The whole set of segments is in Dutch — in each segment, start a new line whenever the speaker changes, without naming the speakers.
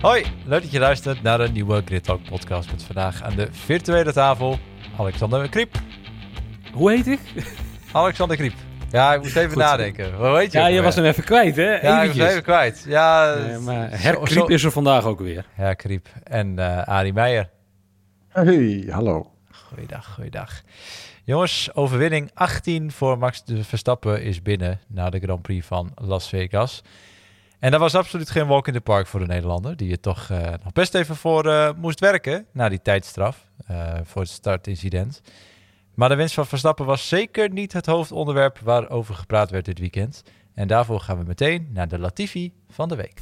Hoi, leuk dat je luistert naar een nieuwe Grid Talk podcast met vandaag aan de virtuele tafel Alexander Kriep.
Hoe heet ik?
Alexander Kriep. Ja, ik moest even
Goed.
nadenken. Hoe heet je?
Ja, je
weer?
was hem even kwijt, hè?
Ja, ik was even kwijt. Ja,
Nee, maar herkriep
zo-
is er vandaag ook weer.
Ja, Kriep. En eh Arie Meijer.
Hey, hallo.
Goeiedag, goeiedag. Jongens, overwinning 18 voor Max de Verstappen is binnen na de Grand Prix van Las Vegas. En dat was absoluut geen walk in the park voor de Nederlander, die er toch eh, nog best even voor eh, moest werken na die tijdstraf eh, voor het startincident. Maar de winst van Verstappen was zeker niet het hoofdonderwerp waarover gepraat werd dit weekend. En daarvoor gaan we meteen naar de Latifi van de week.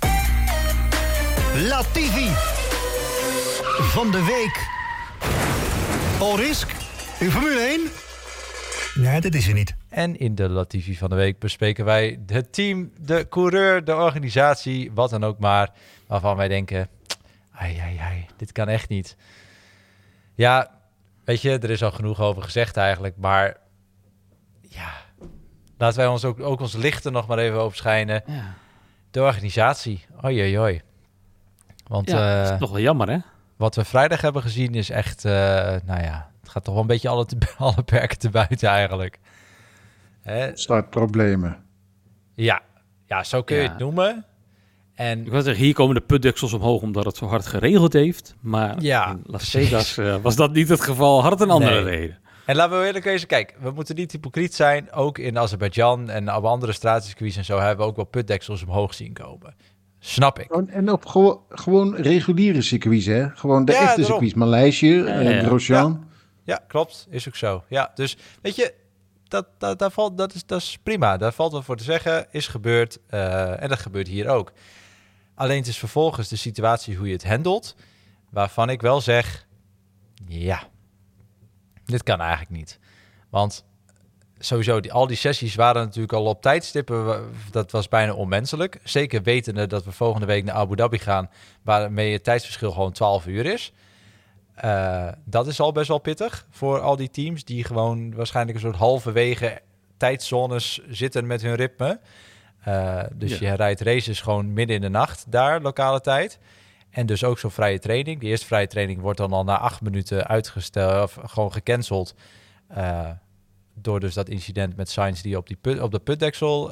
Latifi van de week. Orisk, in Formule 1? Nee, dat is er niet.
En in de Latifi van de week bespreken wij het team, de coureur, de organisatie, wat dan ook maar, waarvan wij denken, ai, ai, ai, dit kan echt niet. Ja, weet je, er is al genoeg over gezegd eigenlijk, maar ja, laten wij ons ook, ook ons lichten nog maar even opschijnen.
Ja,
De organisatie, oi, oi, oi. Want
ja dat
eh,
is toch wel jammer, hè?
wat we vrijdag hebben gezien is echt, eh, nou ja, het gaat toch wel een beetje alle, te, alle perken te buiten eigenlijk. Hè?
Startproblemen.
Ja, ja zo kun je
Ja.
het noemen. En
Ik wil zeggen, hier komen de putdeksels omhoog omdat het zo hard geregeld heeft. Maar
Ja,
in Las. Vegas eh, was dat niet het geval. Had het een andere
Nee.
reden.
En laten we eerlijk wezen, kijk, we moeten niet hypocriet zijn. Ook in Azerbeidzjan en op andere stratencircuits en zo hebben we ook wel putdeksels omhoog zien komen. Snap ik.
En op gewoon, gewoon reguliere circuits, hè? Gewoon de
Ja,
echte
daarom.
circuits. Maleisië,
ja, ja.
Grosjean.
Ja, klopt. Is ook zo. Ja, dus weet je, dat, dat, dat, valt, dat, is, dat is prima. Daar valt wat voor te zeggen. Is gebeurd. eh, en dat gebeurt hier ook. Alleen het is vervolgens de situatie hoe je het handelt. Waarvan ik wel zeg, ja, dit kan eigenlijk niet. Want sowieso, die, al die sessies waren natuurlijk al op tijdstippen. Dat was bijna onmenselijk. Zeker wetende dat we volgende week naar Abu Dhabi gaan. Waarmee het tijdsverschil gewoon 12 uur is. Eh, dat is al best wel pittig voor al die teams die gewoon waarschijnlijk een soort halverwege tijdzones zitten met hun ritme. Eh, dus
Ja.
je rijdt races gewoon midden in de nacht daar, lokale tijd. En dus ook zo'n vrije training. De eerste vrije training wordt dan al na acht minuten uitgesteld of gewoon gecanceld. eh, door dus dat incident met Sainz die op, die put, op de putdeksel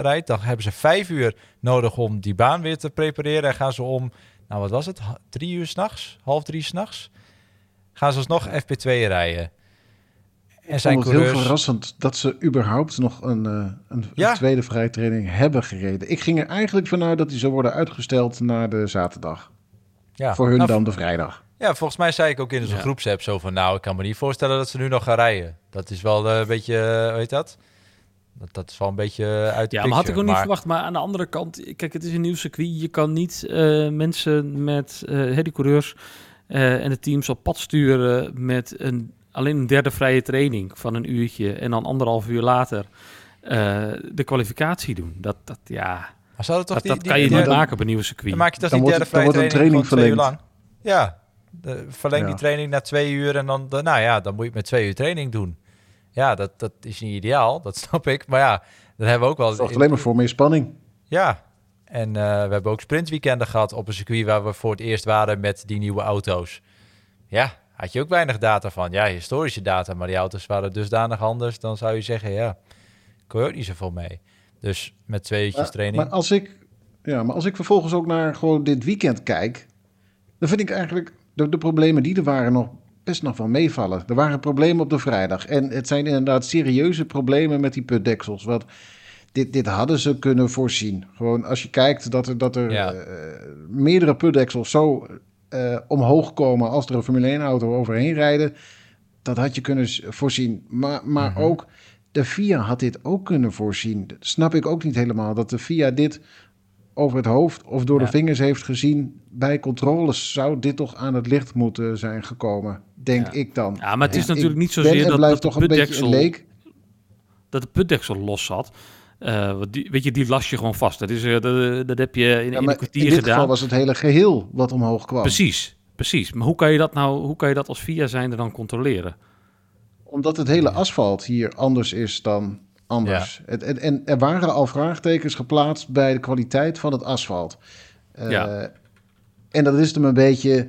rijdt. Dan hebben ze vijf uur nodig om die baan weer te prepareren. En gaan ze om, nou wat was het, drie uur s'nachts, half drie s'nachts, gaan ze alsnog FP2 rijden. En
Ik
zijn
vond het heel
coureurs...
verrassend dat ze überhaupt nog een, eh, een,
Ja.
een tweede vrije training hebben gereden. Ik ging er eigenlijk vanuit dat die zou worden uitgesteld naar de zaterdag.
Ja,
Voor hun
nou,
dan de vrijdag.
Ja, volgens mij zei ik ook in onze
Ja.
groepsapp zo van... nou, ik kan me niet voorstellen dat ze nu nog gaan rijden. Dat is wel eh, een beetje, eh, hoe heet dat? dat? Dat is wel een beetje uit de
Ja, maar had ik
picture,
ook niet verwacht. Maar aan de andere kant, kijk, het is een nieuw circuit. Je kan niet eh, mensen met eh hè, die coureurs eh, en de teams op pad sturen met een, alleen een derde vrije training van een uurtje en dan anderhalf uur later eh, de kwalificatie doen. Dat, dat, ja,
Maar zou dat toch
dat,
die,
dat
die-
kan je niet
dan,
maken op een nieuwe circuit.
dan maak je toch
Dan
die
wordt
derde
het-
vrije
dan wordt een
training,
training
twee uur lang? Ja, de, verleng die training naar twee uur en dan, nou ja, dan moet je het met twee uur training doen. Ja, dat, dat is niet ideaal, dat snap ik. Maar ja, dat hebben we ook wel...
Dat zorgt alleen maar voor meer spanning.
Ja, en eh, we hebben ook sprintweekenden gehad op een circuit waar we voor het eerst waren met die nieuwe auto's. Ja, had je ook weinig data van. Ja, historische data, maar die auto's waren dusdanig anders. Dan zou je zeggen, ja, kon je ook niet zoveel mee. Dus met twee uurtjes training.
maar als ik, ja, maar als ik vervolgens ook naar gewoon dit weekend kijk, dan vind ik eigenlijk de, de problemen die er waren nog best nog wel meevallen. Er waren problemen op de vrijdag en het zijn inderdaad serieuze problemen met die putdeksels. Want dit, dit hadden ze kunnen voorzien. Gewoon als je kijkt dat er, dat er
Ja.
eh, meerdere putdeksels zo eh, omhoog komen als er een Formule 1 auto overheen rijden, dat had je kunnen voorzien. Maar, maar
Mhm.
ook de FIA had dit ook kunnen voorzien. Dat snap ik ook niet helemaal. Dat de FIA dit over het hoofd of door
Ja.
de vingers heeft gezien. Bij controles zou dit toch aan het licht moeten zijn gekomen, denk
Ja.
ik dan.
Ja, maar het is
Ik-
natuurlijk
ik
niet zozeer dat, dat de
toch een beetje een leek.
dat de putdeksel los zat. Eh, die, weet je, die las je gewoon vast. Dat, is, eh, dat, dat heb je in,
Ja,
in
maar
een
in
kwartier
dit
gedaan.
geval was het hele geheel wat omhoog kwam.
Precies, precies. Maar hoe kan je dat nou, hoe kan je dat als VIA zijnde dan controleren?
Omdat het hele asfalt hier anders is dan anders. Het, en, en er waren al vraagtekens geplaatst bij de kwaliteit van het asfalt. Eh,
Ja.
En dat is hem een beetje.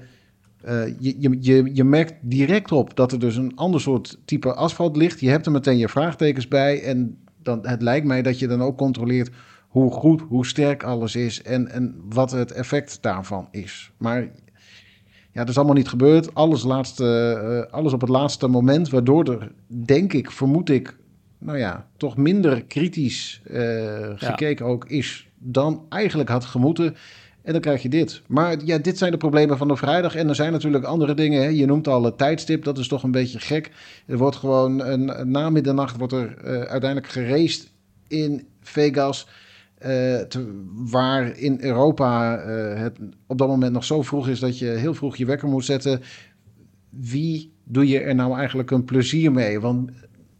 je, je, je, je merkt direct op dat er dus een ander soort type asfalt ligt. Je hebt er meteen je vraagtekens bij. En dan, het lijkt mij dat je dan ook controleert hoe goed, hoe sterk alles is. En, en wat het effect daarvan is. Maar ja, dat is allemaal niet gebeurd. Alles, laatste, eh, alles op het laatste moment. Waardoor er, denk ik, vermoed ik. Nou ja, toch minder kritisch eh, gekeken ook is dan eigenlijk had gemoeten. En dan krijg je dit. Maar ja, dit zijn de problemen van de vrijdag. En er zijn natuurlijk andere dingen. Hè. Je noemt al het tijdstip. Dat is toch een beetje gek. Er wordt gewoon een, na middernacht wordt er eh, uiteindelijk geraced in Vegas. eh, te- waar in Europa eh, het op dat moment nog zo vroeg is dat je heel vroeg je wekker moet zetten. Wie doe je er nou eigenlijk een plezier mee? Want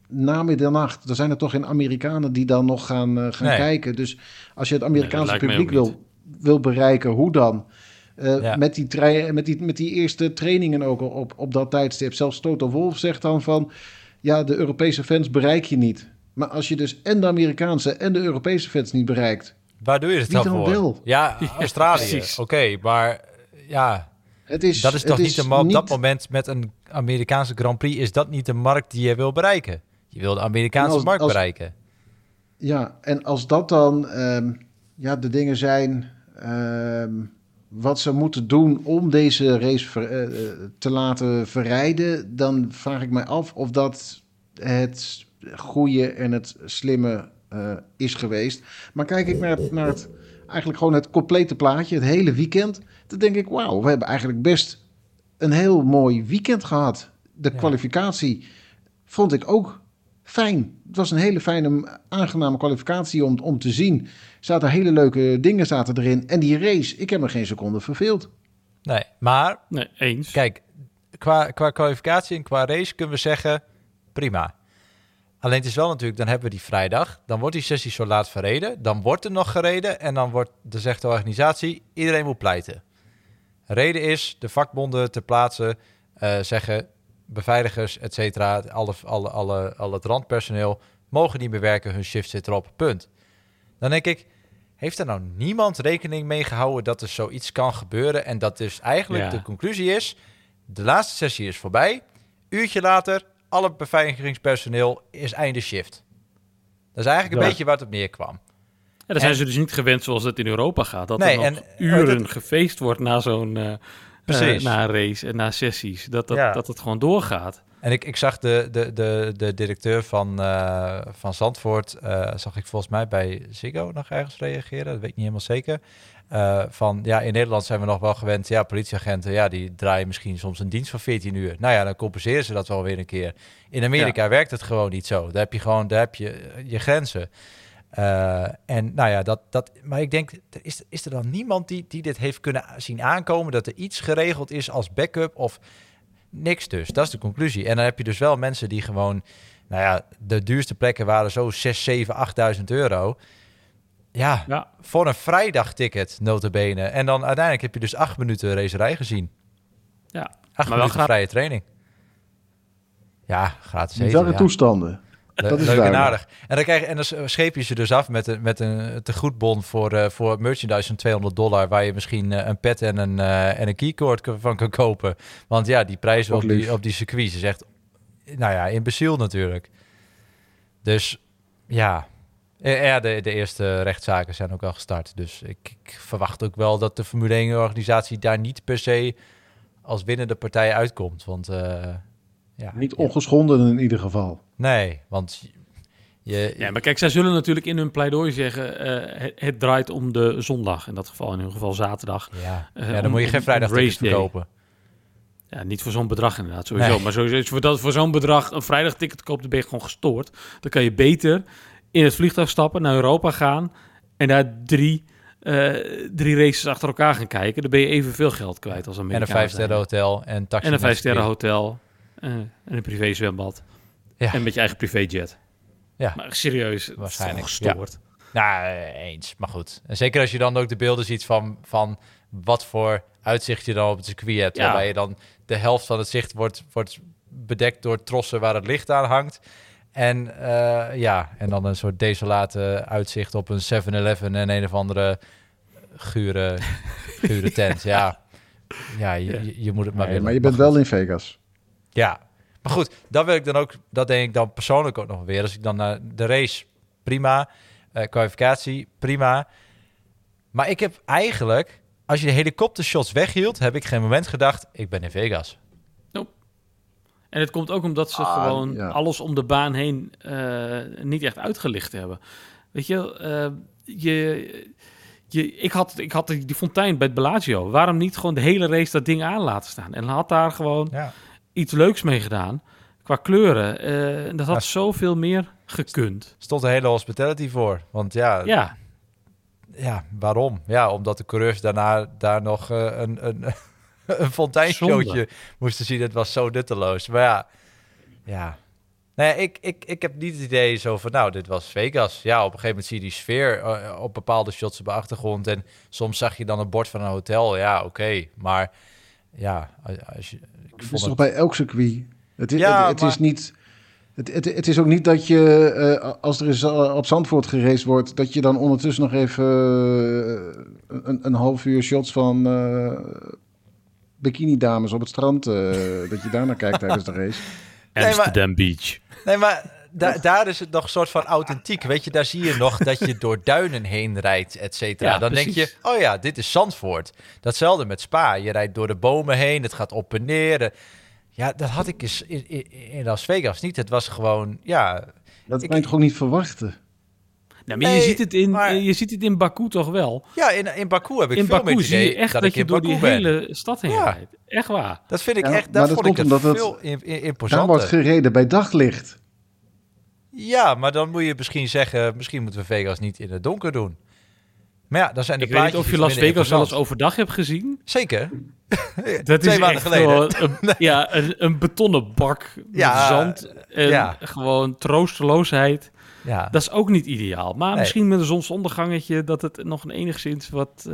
na middernacht, er zijn er toch geen Amerikanen die dan nog gaan, gaan
Nee.
kijken. Dus als je het Amerikaanse publiek wil, wil bereiken, hoe dan? Eh,
Ja.
met, die met, die, met die eerste trainingen ook al op, op dat tijdstip. Zelfs Toto Wolf zegt dan van... ja, de Europese fans bereik je niet. Maar als je dus en de Amerikaanse en de Europese fans niet bereikt...
Waar doe je het dan
dan
voor?
wel?
Ja, Australië. Oké, maar ja,
Het is,
dat is
het
toch niet, de, op dat
niet-
moment met een Amerikaanse Grand Prix is dat niet de markt die je wil bereiken. Je wil de Amerikaanse
als-
markt
als-
bereiken.
Ja, en als dat dan ehm, ja, de dingen zijn wat ze moeten doen om deze race ver- eh, eh, te laten verrijden, dan vraag ik mij af of dat het goede en het slimme eh, is geweest. Maar kijk ik naar, naar het, eigenlijk gewoon het complete plaatje, het hele weekend, dan denk ik, wauw, we hebben eigenlijk best een heel mooi weekend gehad. De
Ja.
kwalificatie vond ik ook fijn. Het was een hele fijne, aangename kwalificatie om, om te zien. Er zaten hele leuke dingen zaten erin. En die race, ik heb me geen seconde verveeld.
Nee, maar
Nee, eens.
kijk, qua, qua kwalificatie en qua race kunnen we zeggen, prima. Alleen het is wel natuurlijk, dan hebben we die vrijdag. Dan wordt die sessie zo laat verreden. Dan wordt er nog gereden. En dan wordt, dan zegt de organisatie, iedereen moet pleiten. Reden is, de vakbonden ter plaatse eh, zeggen, beveiligers, et cetera, alle, alle, alle, al het randpersoneel mogen niet meer werken, hun shift zit erop, punt. Dan denk ik, heeft er nou niemand rekening mee gehouden dat er zoiets kan gebeuren en dat dus eigenlijk
Ja.
de conclusie is, de laatste sessie is voorbij, uurtje later, alle beveiligingspersoneel is einde shift. Dat is eigenlijk een
Ja.
beetje waar het op neerkwam.
Ja, dan zijn
En-
ze dus niet gewend zoals het in Europa gaat. Dat
Nee,
er nog
en-
uren
dat-
gefeest wordt na zo'n eh,
Precies.
eh, na een race en na sessies. Dat, dat,
Ja.
dat het gewoon doorgaat.
En ik, ik zag de, de, de, de directeur van, eh, van Zandvoort, eh, zag ik volgens mij bij Ziggo nog ergens reageren, dat weet ik niet helemaal zeker. Van ja, in Nederland zijn we nog wel gewend, ja, politieagenten, ja, die draaien misschien soms een dienst van 14 uur. Nou ja, dan compenseren ze dat wel weer een keer. In Amerika werkt het gewoon niet zo. Daar heb je gewoon, daar heb je je grenzen. Eh, en nou ja, dat, dat, maar ik denk, er is, is er dan niemand die, die dit heeft kunnen zien aankomen, dat er iets geregeld is als backup of niks dus. Dat is de conclusie. En dan heb je dus wel mensen die gewoon, nou ja, de duurste plekken waren zo 6, 7, 8.000 euro. Ja,
Ja,
voor een vrijdagticket, notabene. En dan uiteindelijk heb je dus acht minuten racerij gezien.
ja.
Acht
Maar wel
minuten vrije training. Ja, gratis eten,
Bizarre
ja.
toestanden. Dat is
leuk en aardig. En dan, krijg, je- en dan scheep je ze dus af met een, met een tegoedbon voor, eh, voor merchandise van 200 dollar... waar je misschien eh, een pet en een, eh, en een keycord van kan kopen. Want ja, die prijzen
Wat
op die, op die circuits is echt... Nou ja, imbeciel natuurlijk. Dus ja... Ja, de, de eerste rechtszaken zijn ook al gestart. Dus ik, ik verwacht ook wel dat de Formule 1-organisatie daar niet per se als winnende partij uitkomt. Want ja,
Niet ongeschonden in ieder geval.
Nee, want je,
ja, maar kijk, zij zullen natuurlijk in hun pleidooi zeggen... eh, het, het draait om de zondag. In dat geval, in hun geval zaterdag.
ja,
Eh,
ja, dan
om-
moet je geen vrijdag
day.
verkopen.
Ja, niet voor zo'n bedrag inderdaad, sowieso.
Nee.
Maar sowieso, voor, dat, voor zo'n bedrag een vrijdagticket koopt, dan ben je gewoon gestoord. Dan kan je beter in het vliegtuig stappen, naar Europa gaan... en daar drie, eh, drie races achter elkaar gaan kijken. Dan ben je evenveel geld kwijt als
En een vijf sterren hotel en taxi.
En een
naar
vijf sterren
circuit.
hotel. Eh, en een privé zwembad.
Ja.
En met je eigen privéjet.
Ja.
Maar serieus,
Waarschijnlijk,
gestoord.
Nou, eens. Maar goed. En zeker als je dan ook de beelden ziet van, van wat voor uitzicht je dan op het circuit hebt.
Ja.
Waarbij je dan de helft van het zicht wordt, wordt bedekt door trossen waar het licht aan hangt. En eh, ja, en dan een soort desolate uitzicht op een 7-Eleven en een of andere gure, gure tent. ja. ja, je,
Ja.
je, je moet het maar
Nee,
willen.
maar je bent wel in Vegas.
Ja, maar goed, dat wil ik dan ook, dat denk ik dan persoonlijk ook nog weer. Als ik dan naar de race, prima. Eh, kwalificatie, prima. Maar ik heb eigenlijk, als je de helikoptershots weghield, heb ik geen moment gedacht, ik ben in Vegas.
En het komt ook omdat ze
Ah,
gewoon
ja.
alles om de baan heen eh, niet echt uitgelicht hebben. Weet je, eh, je, je, ik, had, ik had die, die fontein bij het Bellagio. Waarom niet gewoon de hele race dat ding aan laten staan? En had daar gewoon
Ja.
Iets leuks mee gedaan. Qua kleuren. En dat had
Ja.
zoveel meer gekund.
Stond een hele hospitality voor. Want ja, ja.
Ja,
waarom? Ja, omdat de coureurs daarna daar nog eh, een, een, een fonteinshowtje moesten zien. Het was zo nutteloos. Maar ja, ja. Nee, ik, ik, ik heb niet het idee zo van, nou, dit was Vegas. Ja, op een gegeven moment zie je die sfeer eh, op bepaalde shots op de achtergrond. En soms zag je dan een bord van een hotel. Ja, oké. Maar ja, als, als je... Ik
Het is toch bij elk circuit. Het, is-
Ja,
het, het is niet. Het, het, het is ook niet dat je, eh, als er is, eh, op Zandvoort geraced wordt, dat je dan ondertussen nog even eh, een, een half uur shots van eh bikini-dames op het strand, eh, dat je daarnaar kijkt tijdens de race.
maar-
Amsterdam Beach.
Nee, maar da- daar is het nog een soort van authentiek. Weet je, daar zie je nog dat je door duinen heen rijdt, et cetera.
Ja,
Dan denk je, oh ja, dit is Zandvoort. Datzelfde met Spa. Je rijdt door de bomen heen, het gaat op en neer. Ja, dat had ik eens in, in, in Las Vegas niet. Het was gewoon, ja...
Dat
Ik-
kan je toch ook niet verwachten?
Nou, maar je, ziet het in,
maar-
je ziet het in Baku toch wel.
Ja, in, in Baku heb ik
in
veel meer
Baku
het
zie
idee
je echt dat,
ik
je
in
door
Baku
die
ben.
hele stad heen
Ja.
rijdt. Echt waar.
Dat vind ik
Ja,
echt,
dat
vond ik
komt
het
omdat het-
veel in, in,
Daar
imposanter.
wordt gereden bij daglicht.
Ja, maar dan moet je misschien zeggen, misschien moeten we Vegas niet in het donker doen. Maar ja, dan zijn de
Ik weet niet of je Las Vegas wel eens overdag hebt gezien.
Zeker.
Dat
Twee
is
maanden geleden.
een, ja, een, een betonnen bak met
Ja,
zand en
ja.
gewoon troosteloosheid.
Ja.
Dat is ook niet ideaal. Maar
Nee.
misschien met een zonsondergangetje dat het nog een enigszins wat, eh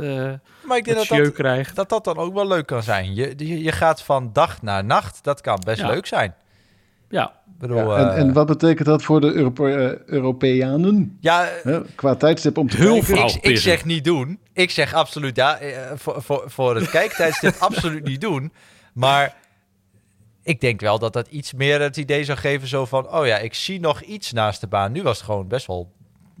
maar ik denk dat dat,
krijgt.
dat dat dan ook wel leuk kan zijn. Je, je, je gaat van dag naar nacht. Dat kan best
Ja.
leuk zijn.
Ja,
Ik bedoel,
Ja, en,
eh,
en wat betekent dat voor de Europe- eh, Europeanen?
ja,
qua tijdstip om te
Heel
kijken?
ik, zeg niet doen. Ik zeg absoluut ja, eh, voor, voor, voor het kijktijdstip absoluut niet doen. Maar ik denk wel dat dat iets meer het idee zou geven zo van... oh ja, ik zie nog iets naast de baan. Nu was het gewoon best wel...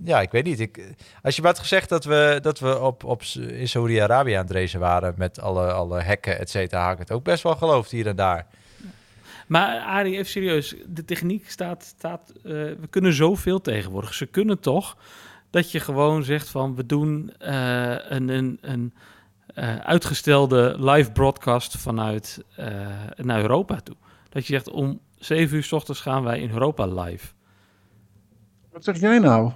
Ja, ik weet niet. Ik, als je me had gezegd dat we, dat we op, op, in Saudi-Arabië aan het racen waren... met alle, alle hekken, et cetera, had ik het ook best wel geloofd hier en daar.
Maar Arie, even serieus. De techniek staat... staat eh, we kunnen zoveel tegenwoordig. Ze kunnen toch dat je gewoon zegt van... we doen eh, een, een, een eh, uitgestelde live broadcast vanuit naar Europa toe. Dat je zegt om 7 uur s ochtends gaan wij in Europa live.
Wat zeg jij nou?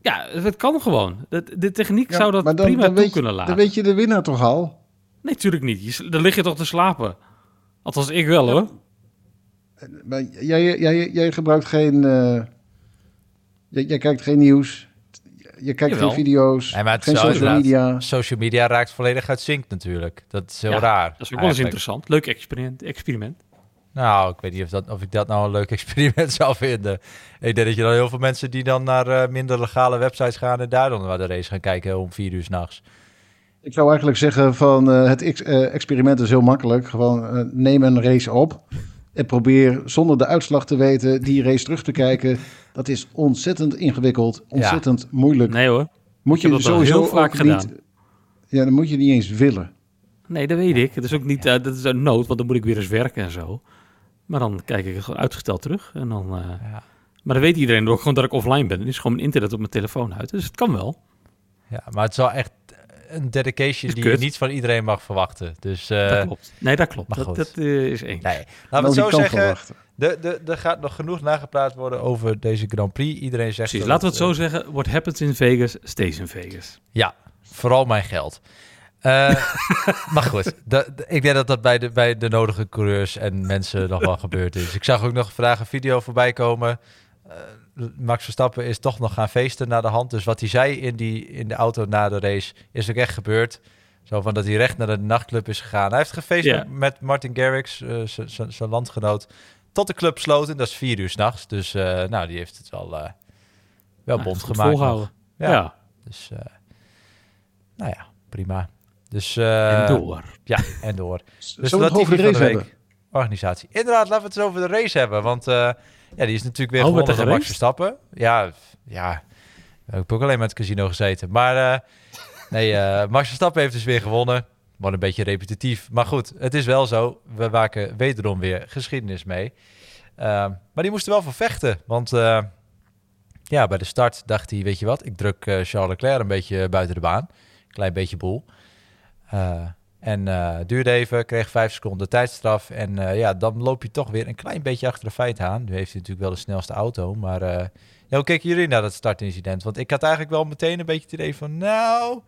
Ja, het kan gewoon. De, de techniek
Ja,
zou dat
dan-
prima
dan
toe
je-
kunnen laten.
Dan weet je de winnaar toch al?
Nee, natuurlijk niet. Je, dan lig je toch te slapen. Althans, ik wel hoor.
Maar jij, jij, jij gebruikt geen... eh, jij, jij kijkt geen nieuws. Je kijkt
Jawel.
geen video's.
Nee, maar het
geen social media.
Social media raakt volledig uit sync natuurlijk. Dat is heel
Ja,
raar.
Dat is ook wel eens interessant. Leuk experiment. experiment.
Nou, ik weet niet of, dat, of ik dat nou een leuk experiment zou vinden. Ik denk dat je dan heel veel mensen die dan naar eh, minder legale websites gaan en daar dan naar de race gaan kijken om vier uur s'nachts.
Ik zou eigenlijk zeggen van eh, het ex- experiment is heel makkelijk. Gewoon eh, neem een race op en probeer zonder de uitslag te weten die race terug te kijken. Dat is ontzettend ingewikkeld, ontzettend moeilijk.
Nee hoor.
moet je
dat al
sowieso
heel vaak gedaan.
niet. Ja, dan moet je niet eens willen.
Nee, dat weet ik. Het is ook niet, eh, dat is een nood, want dan moet ik weer eens werken en zo. Maar dan kijk ik gewoon uitgesteld terug. En dan, eh,
Ja.
Maar dan weet iedereen ook gewoon dat ik offline ben. Er is gewoon mijn internet op mijn telefoon uit. Dus het kan wel.
Ja, maar het is wel echt een dedication die je niet van iedereen mag verwachten. Dus eh,
dat klopt. Nee, dat klopt.
maar
Dat,
goed.
dat eh, is één.
nee, laten we het zo zeggen.
verwachten.
de- de- Er gaat nog genoeg nagepraat worden over deze Grand Prix. Iedereen zegt
Precies.
dat
Laten we het zo
eh,
zeggen. What happens in Vegas, stays in Vegas.
Ja, vooral mijn geld. Eh, maar goed, da- da- ik denk dat dat bij de, bij de nodige coureurs en mensen nog wel gebeurd is. Ik zag ook nog vandaag een video voorbij komen. Max Verstappen is toch nog gaan feesten naar de hand. Dus wat hij zei in, die, in de auto na de race is ook echt gebeurd. Zo van dat hij recht naar de nachtclub is gegaan. Hij heeft gefeest met, Martin Garrix, z- zijn landgenoot, tot de club sloot. En dat is vier uur s'nachts. Dus eh, nou, die heeft het wel, eh, wel
Nou,
bond gemaakt. nog.
volgehouden.
Ja.
Ja.
Dus, nou ja, prima. Dus, uh,
en door.
Ja, en door.
dus Zullen we het over de race de hebben?
Organisatie. Inderdaad, laten we het eens over de race hebben. Want uh, ja, die is natuurlijk weer oh, gewonnen door Max Verstappen. Ja, ja. Ik heb ook alleen met het casino gezeten. Maar uh, nee, uh, Max Verstappen heeft dus weer gewonnen. Wat een beetje repetitief. Maar goed, het is wel zo. We maken wederom weer geschiedenis mee. Uh, maar die moesten wel voor vechten. Want ja, bij de start dacht hij, weet je wat, ik druk Charles Leclerc een beetje buiten de baan. Klein beetje boel. En uh, duurde even, kreeg vijf seconden tijdstraf. En uh, ja, dan loop je toch weer een klein beetje achter de feiten aan. Nu heeft hij natuurlijk wel de snelste auto. Maar uh, ja, hoe keken jullie naar dat startincident? Want ik had eigenlijk wel meteen een beetje het idee van... Nou,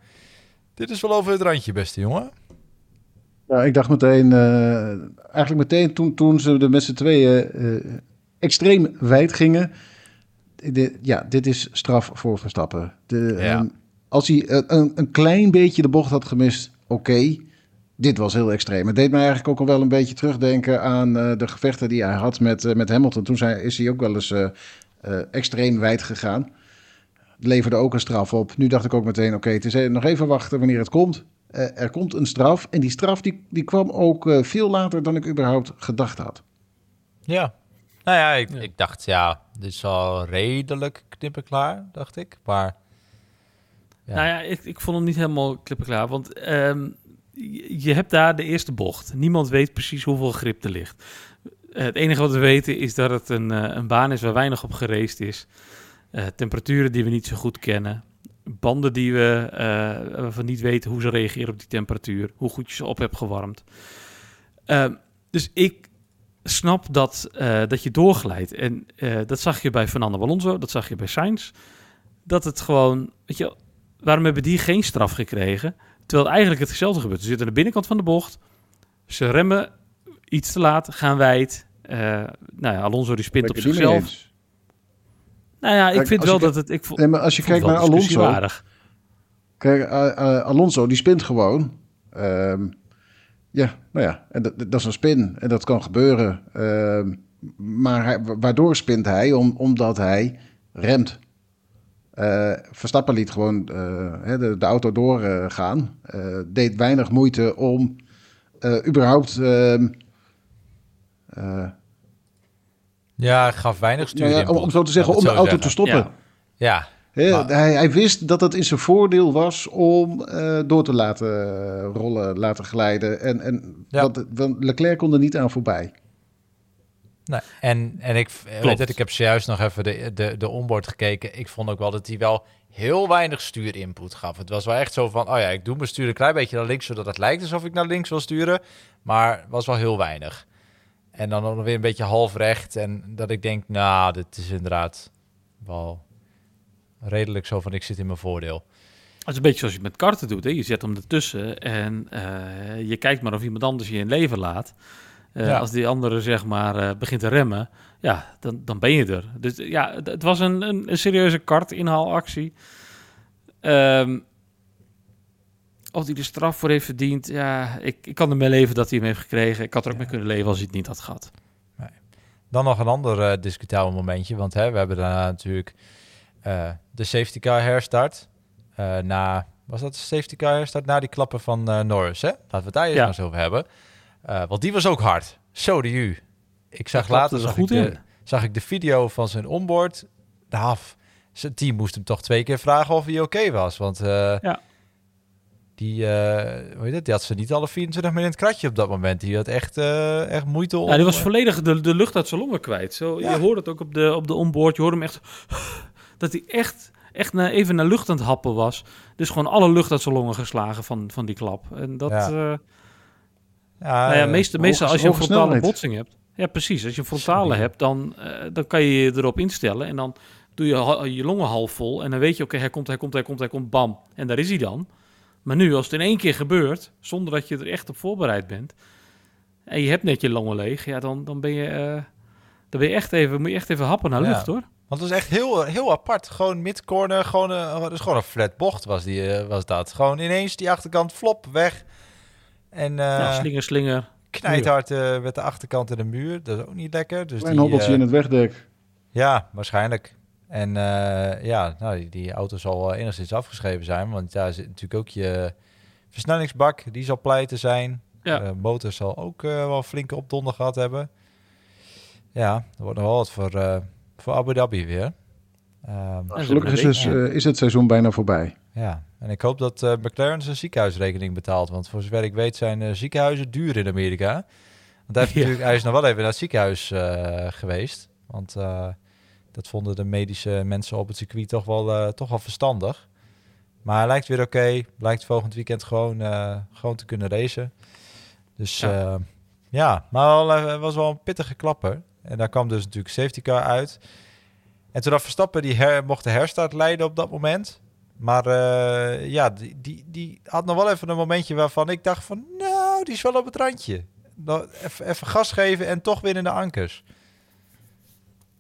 dit is wel over het randje, beste jongen.
Ja, ik dacht meteen... eigenlijk meteen toen, toen ze er met z'n tweeën extreem wijd gingen... ja, dit is straf voor Verstappen. De, ja. um, als hij een, een klein beetje de bocht had gemist, oké dit was heel extreem. Het deed me eigenlijk ook al wel een beetje terugdenken aan uh, de gevechten die hij had met, uh, met Hamilton. Toen zijn, is hij ook wel eens uh, extreem wijd gegaan. Leverde ook een straf op. Nu dacht ik ook meteen, oké, het is nog even wachten wanneer het komt. er komt een straf. En die straf die, die kwam ook veel later dan ik überhaupt gedacht had.
Ja, nou ja, ik, ik dacht, ja, dit is al redelijk knippenklaar, dacht ik. Maar...
Ja. Nou ja, ik, ik vond hem niet helemaal klippenklaar. Want um, je hebt daar de eerste bocht. Niemand weet precies hoeveel grip er ligt. Het enige wat we weten is dat het een, eh, een baan is waar weinig op gereest is. Uh, temperaturen die we niet zo goed kennen. Banden die we uh, niet weten hoe ze reageren op die temperatuur. Hoe goed je ze op hebt gewarmd. Uh, dus ik snap dat, dat je doorglijdt. En dat zag je bij Fernando Alonso, dat zag je bij Sainz. Dat het gewoon, weet je, waarom hebben die geen straf gekregen? Terwijl eigenlijk het hetzelfde gebeurt. Ze zitten aan de binnenkant van de bocht. Ze remmen iets te laat, gaan wijd. Uh, nou ja, Alonso die spint op zichzelf. Nou ja, ik vind wel dat het... Ik
vond, nee, maar als je kijkt naar Alonso... Kijk, uh, uh, Alonso die spint gewoon. Um, ja, nou ja, en dat, dat, is een spin. En dat kan gebeuren. Uh, maar hij, waardoor spint hij? Om, omdat hij remt. Uh, Verstappen liet gewoon uh, de, de, auto doorgaan. Uh, deed weinig moeite om überhaupt. Ehm,
ja, gaf weinig stuur.
Om, om, zo te zeggen, om de auto te stoppen.
Ja.
ja. hij, hij, wist dat het in zijn voordeel was om door te laten rollen, laten glijden. En, en ja. Leclerc kon er niet aan voorbij.
Nee, en, en ik weet het, ik heb zojuist nog even de, de, de onboard gekeken. Ik vond ook wel dat hij wel heel weinig stuurinput gaf. Het was wel echt zo van, oh ja, ik doe mijn stuur een klein beetje naar links, zodat het lijkt alsof ik naar links wil sturen. Maar was wel heel weinig. En dan nog weer een beetje half recht. En dat ik denk, nou, dit is inderdaad wel redelijk zo van, ik zit in mijn voordeel.
Het is een beetje zoals je met karten doet. Hè? Je zet hem ertussen en uh, je kijkt maar of iemand anders je in leven laat. Uh, Als die andere zeg maar uh, begint te remmen, ja, dan, dan ben je er. Dus ja, het, het was een, een, een, serieuze kartinhaalactie. Um, of hij de straf voor heeft verdiend, ja, ik, ik kan ermee leven dat hij hem heeft gekregen. Ik had er ook ja. mee kunnen leven als hij het niet had gehad.
Nee. Dan nog een ander uh, discutabel momentje, want hè, we hebben daarna natuurlijk de safety car herstart. na, was dat de safety car herstart? Na die klappen van Norris, hè? Laten we het daar eerst ja. eens over hebben. Uh, want die was ook hard. Zo de u. Ik zag later zag ik, de, zag ik de video van zijn onboard. Nou, zijn team moest hem toch twee keer vragen of hij oké okay was. Want uh, ja. die, uh, hoe heet het, die had ze niet alle 24 minuten in het kratje op dat moment. Die had echt, echt moeite om...
Ja, die was volledig de, de lucht uit zijn longen kwijt. Zo, ja. Je hoort het ook op de, op de onboard. Je hoort hem echt... dat hij echt, echt naar, even naar lucht aan het happen was. Dus gewoon alle lucht uit zijn longen geslagen van, van die klap. En dat... Ja. Ja, nou ja, meestal, meestal als je een frontale botsing hebt. Ja, precies. Als je een frontale hebt, dan, uh, dan kan je je erop instellen. En dan doe je je longen half vol. En dan weet je, oké, okay, hij komt, hij komt, hij komt, hij komt, bam. En daar is hij dan. Maar nu, als het in één keer gebeurt, zonder dat je er echt op voorbereid bent. En je hebt net je longen leeg, ja, dan, dan ben je... Uh, dan ben je echt even, moet je echt even happen naar lucht, hoor.
Want het is echt heel, heel apart. Gewoon midcorner, gewoon, uh, dus gewoon een flat bocht was, die, was dat. Gewoon ineens die achterkant flop weg. En, uh,
ja, slinger, slinger.
Knijthard uh, met de achterkant in de muur. Dat is ook niet lekker. Dus
Een hobbeltje uh, in het wegdek.
Ja, waarschijnlijk. En ja, nou, die, die, auto zal enigszins afgeschreven zijn. Want daar zit natuurlijk ook je, Versnellingsbak, die zal pleiten zijn.
Ja.
De motor zal ook eh, wel flinke opdonder gehad hebben. Ja, er wordt nog wel wat voor, eh, voor Abu Dhabi weer. Ehm,
Gelukkig dus, eh, is het seizoen bijna voorbij.
Ja, en ik hoop dat eh, McLaren zijn ziekenhuisrekening betaalt. Want voor zover ik weet zijn eh, ziekenhuizen duur in Amerika. Want hij, heeft
Ja.
natuurlijk, hij is nog wel even naar het ziekenhuis eh, geweest. Want dat vonden de medische mensen op het circuit toch wel, toch wel verstandig. Maar hij lijkt weer oké. Blijkt volgend weekend gewoon, gewoon te kunnen racen. Dus
Ja.
ja, maar wel, het was wel een pittige klapper. En daar kwam dus natuurlijk safety car uit. En toen had Verstappen die her, mocht de herstart leiden op dat moment. Maar eh, ja, die, die, die had nog wel even een momentje waarvan ik dacht van... Nou, die is wel op het randje. Nou, even, even gas geven en toch winnen de ankers.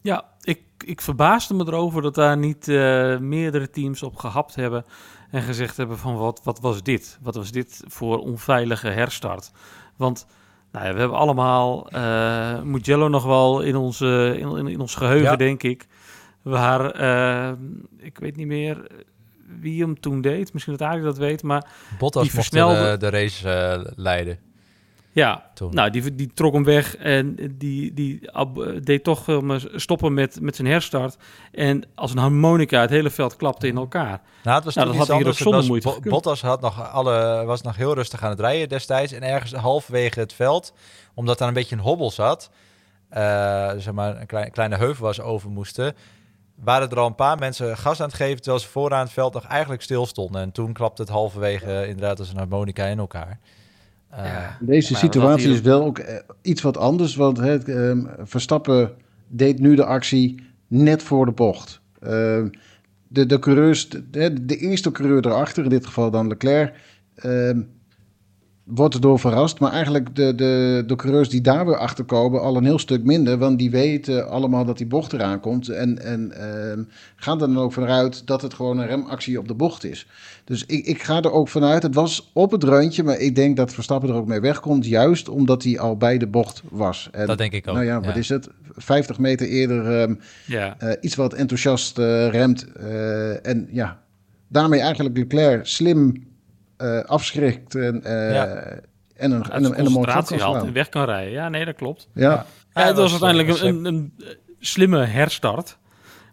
Ja, ik, ik verbaasde me erover dat daar niet eh, meerdere teams op gehapt hebben en gezegd hebben van wat, wat was dit? Wat was dit voor onveilige herstart? Want nou ja, we hebben allemaal eh Mugello nog wel in, onze, in, in, in ons geheugen,
Ja.
denk ik. Waar, ik weet niet meer wie hem toen deed. Misschien dat Arie dat weet, maar
Bottas
Die
mocht
versnelde-
de, de race eh, leiden
ja,
toen.
Nou, die, die trok hem weg en die, die ab- deed toch eh, maar stoppen met, met zijn herstart. En als een harmonica het hele veld klapte in elkaar.
Nou, het was
Nou, dat hier ook zonder
was-
moeite
Bo-. Bottas had nog alle, was nog heel rustig aan het rijden destijds. En ergens halverwege het veld, omdat daar een beetje een hobbel zat... eh, zeg maar een klein, kleine heuvel ze over moesten... waren er al een paar mensen gas aan het geven... terwijl ze vooraan het veld nog eigenlijk stil stonden. En toen klapte het halverwege inderdaad als een harmonica in elkaar. Eh,
Ja.
Deze situatie
hier-
is wel ook eh, iets wat anders, want hè, ehm, Verstappen deed nu de actie net voor de bocht. Ehm, de, de coureurs, de, de- eerste coureur erachter, in dit geval dan Leclerc, ehm, wordt erdoor verrast. Maar eigenlijk de, de, de coureurs die daar weer achter komen, al een heel stuk minder. Want die weten allemaal dat die bocht eraan komt. En, en ehm, gaan er dan ook vanuit dat het gewoon een remactie op de bocht is. Dus ik, ik ga er ook vanuit, het was op het randje, maar ik denk dat Verstappen er ook mee wegkomt. Juist omdat hij al bij de bocht was. En,
dat denk ik ook.
nou ja, wat
ja.
is het? 50 meter eerder ehm,
Ja,
eh, iets wat enthousiast eh, remt. eh, en ja, daarmee eigenlijk Leclerc slim eh, afschrikt en, eh,
Ja.
en een, en een, en een
haalt en weg kan rijden. Ja, nee, dat klopt.
Ja,
Ja,
Ja,
het was
was,
uiteindelijk
eh,
een, een, een slimme herstart.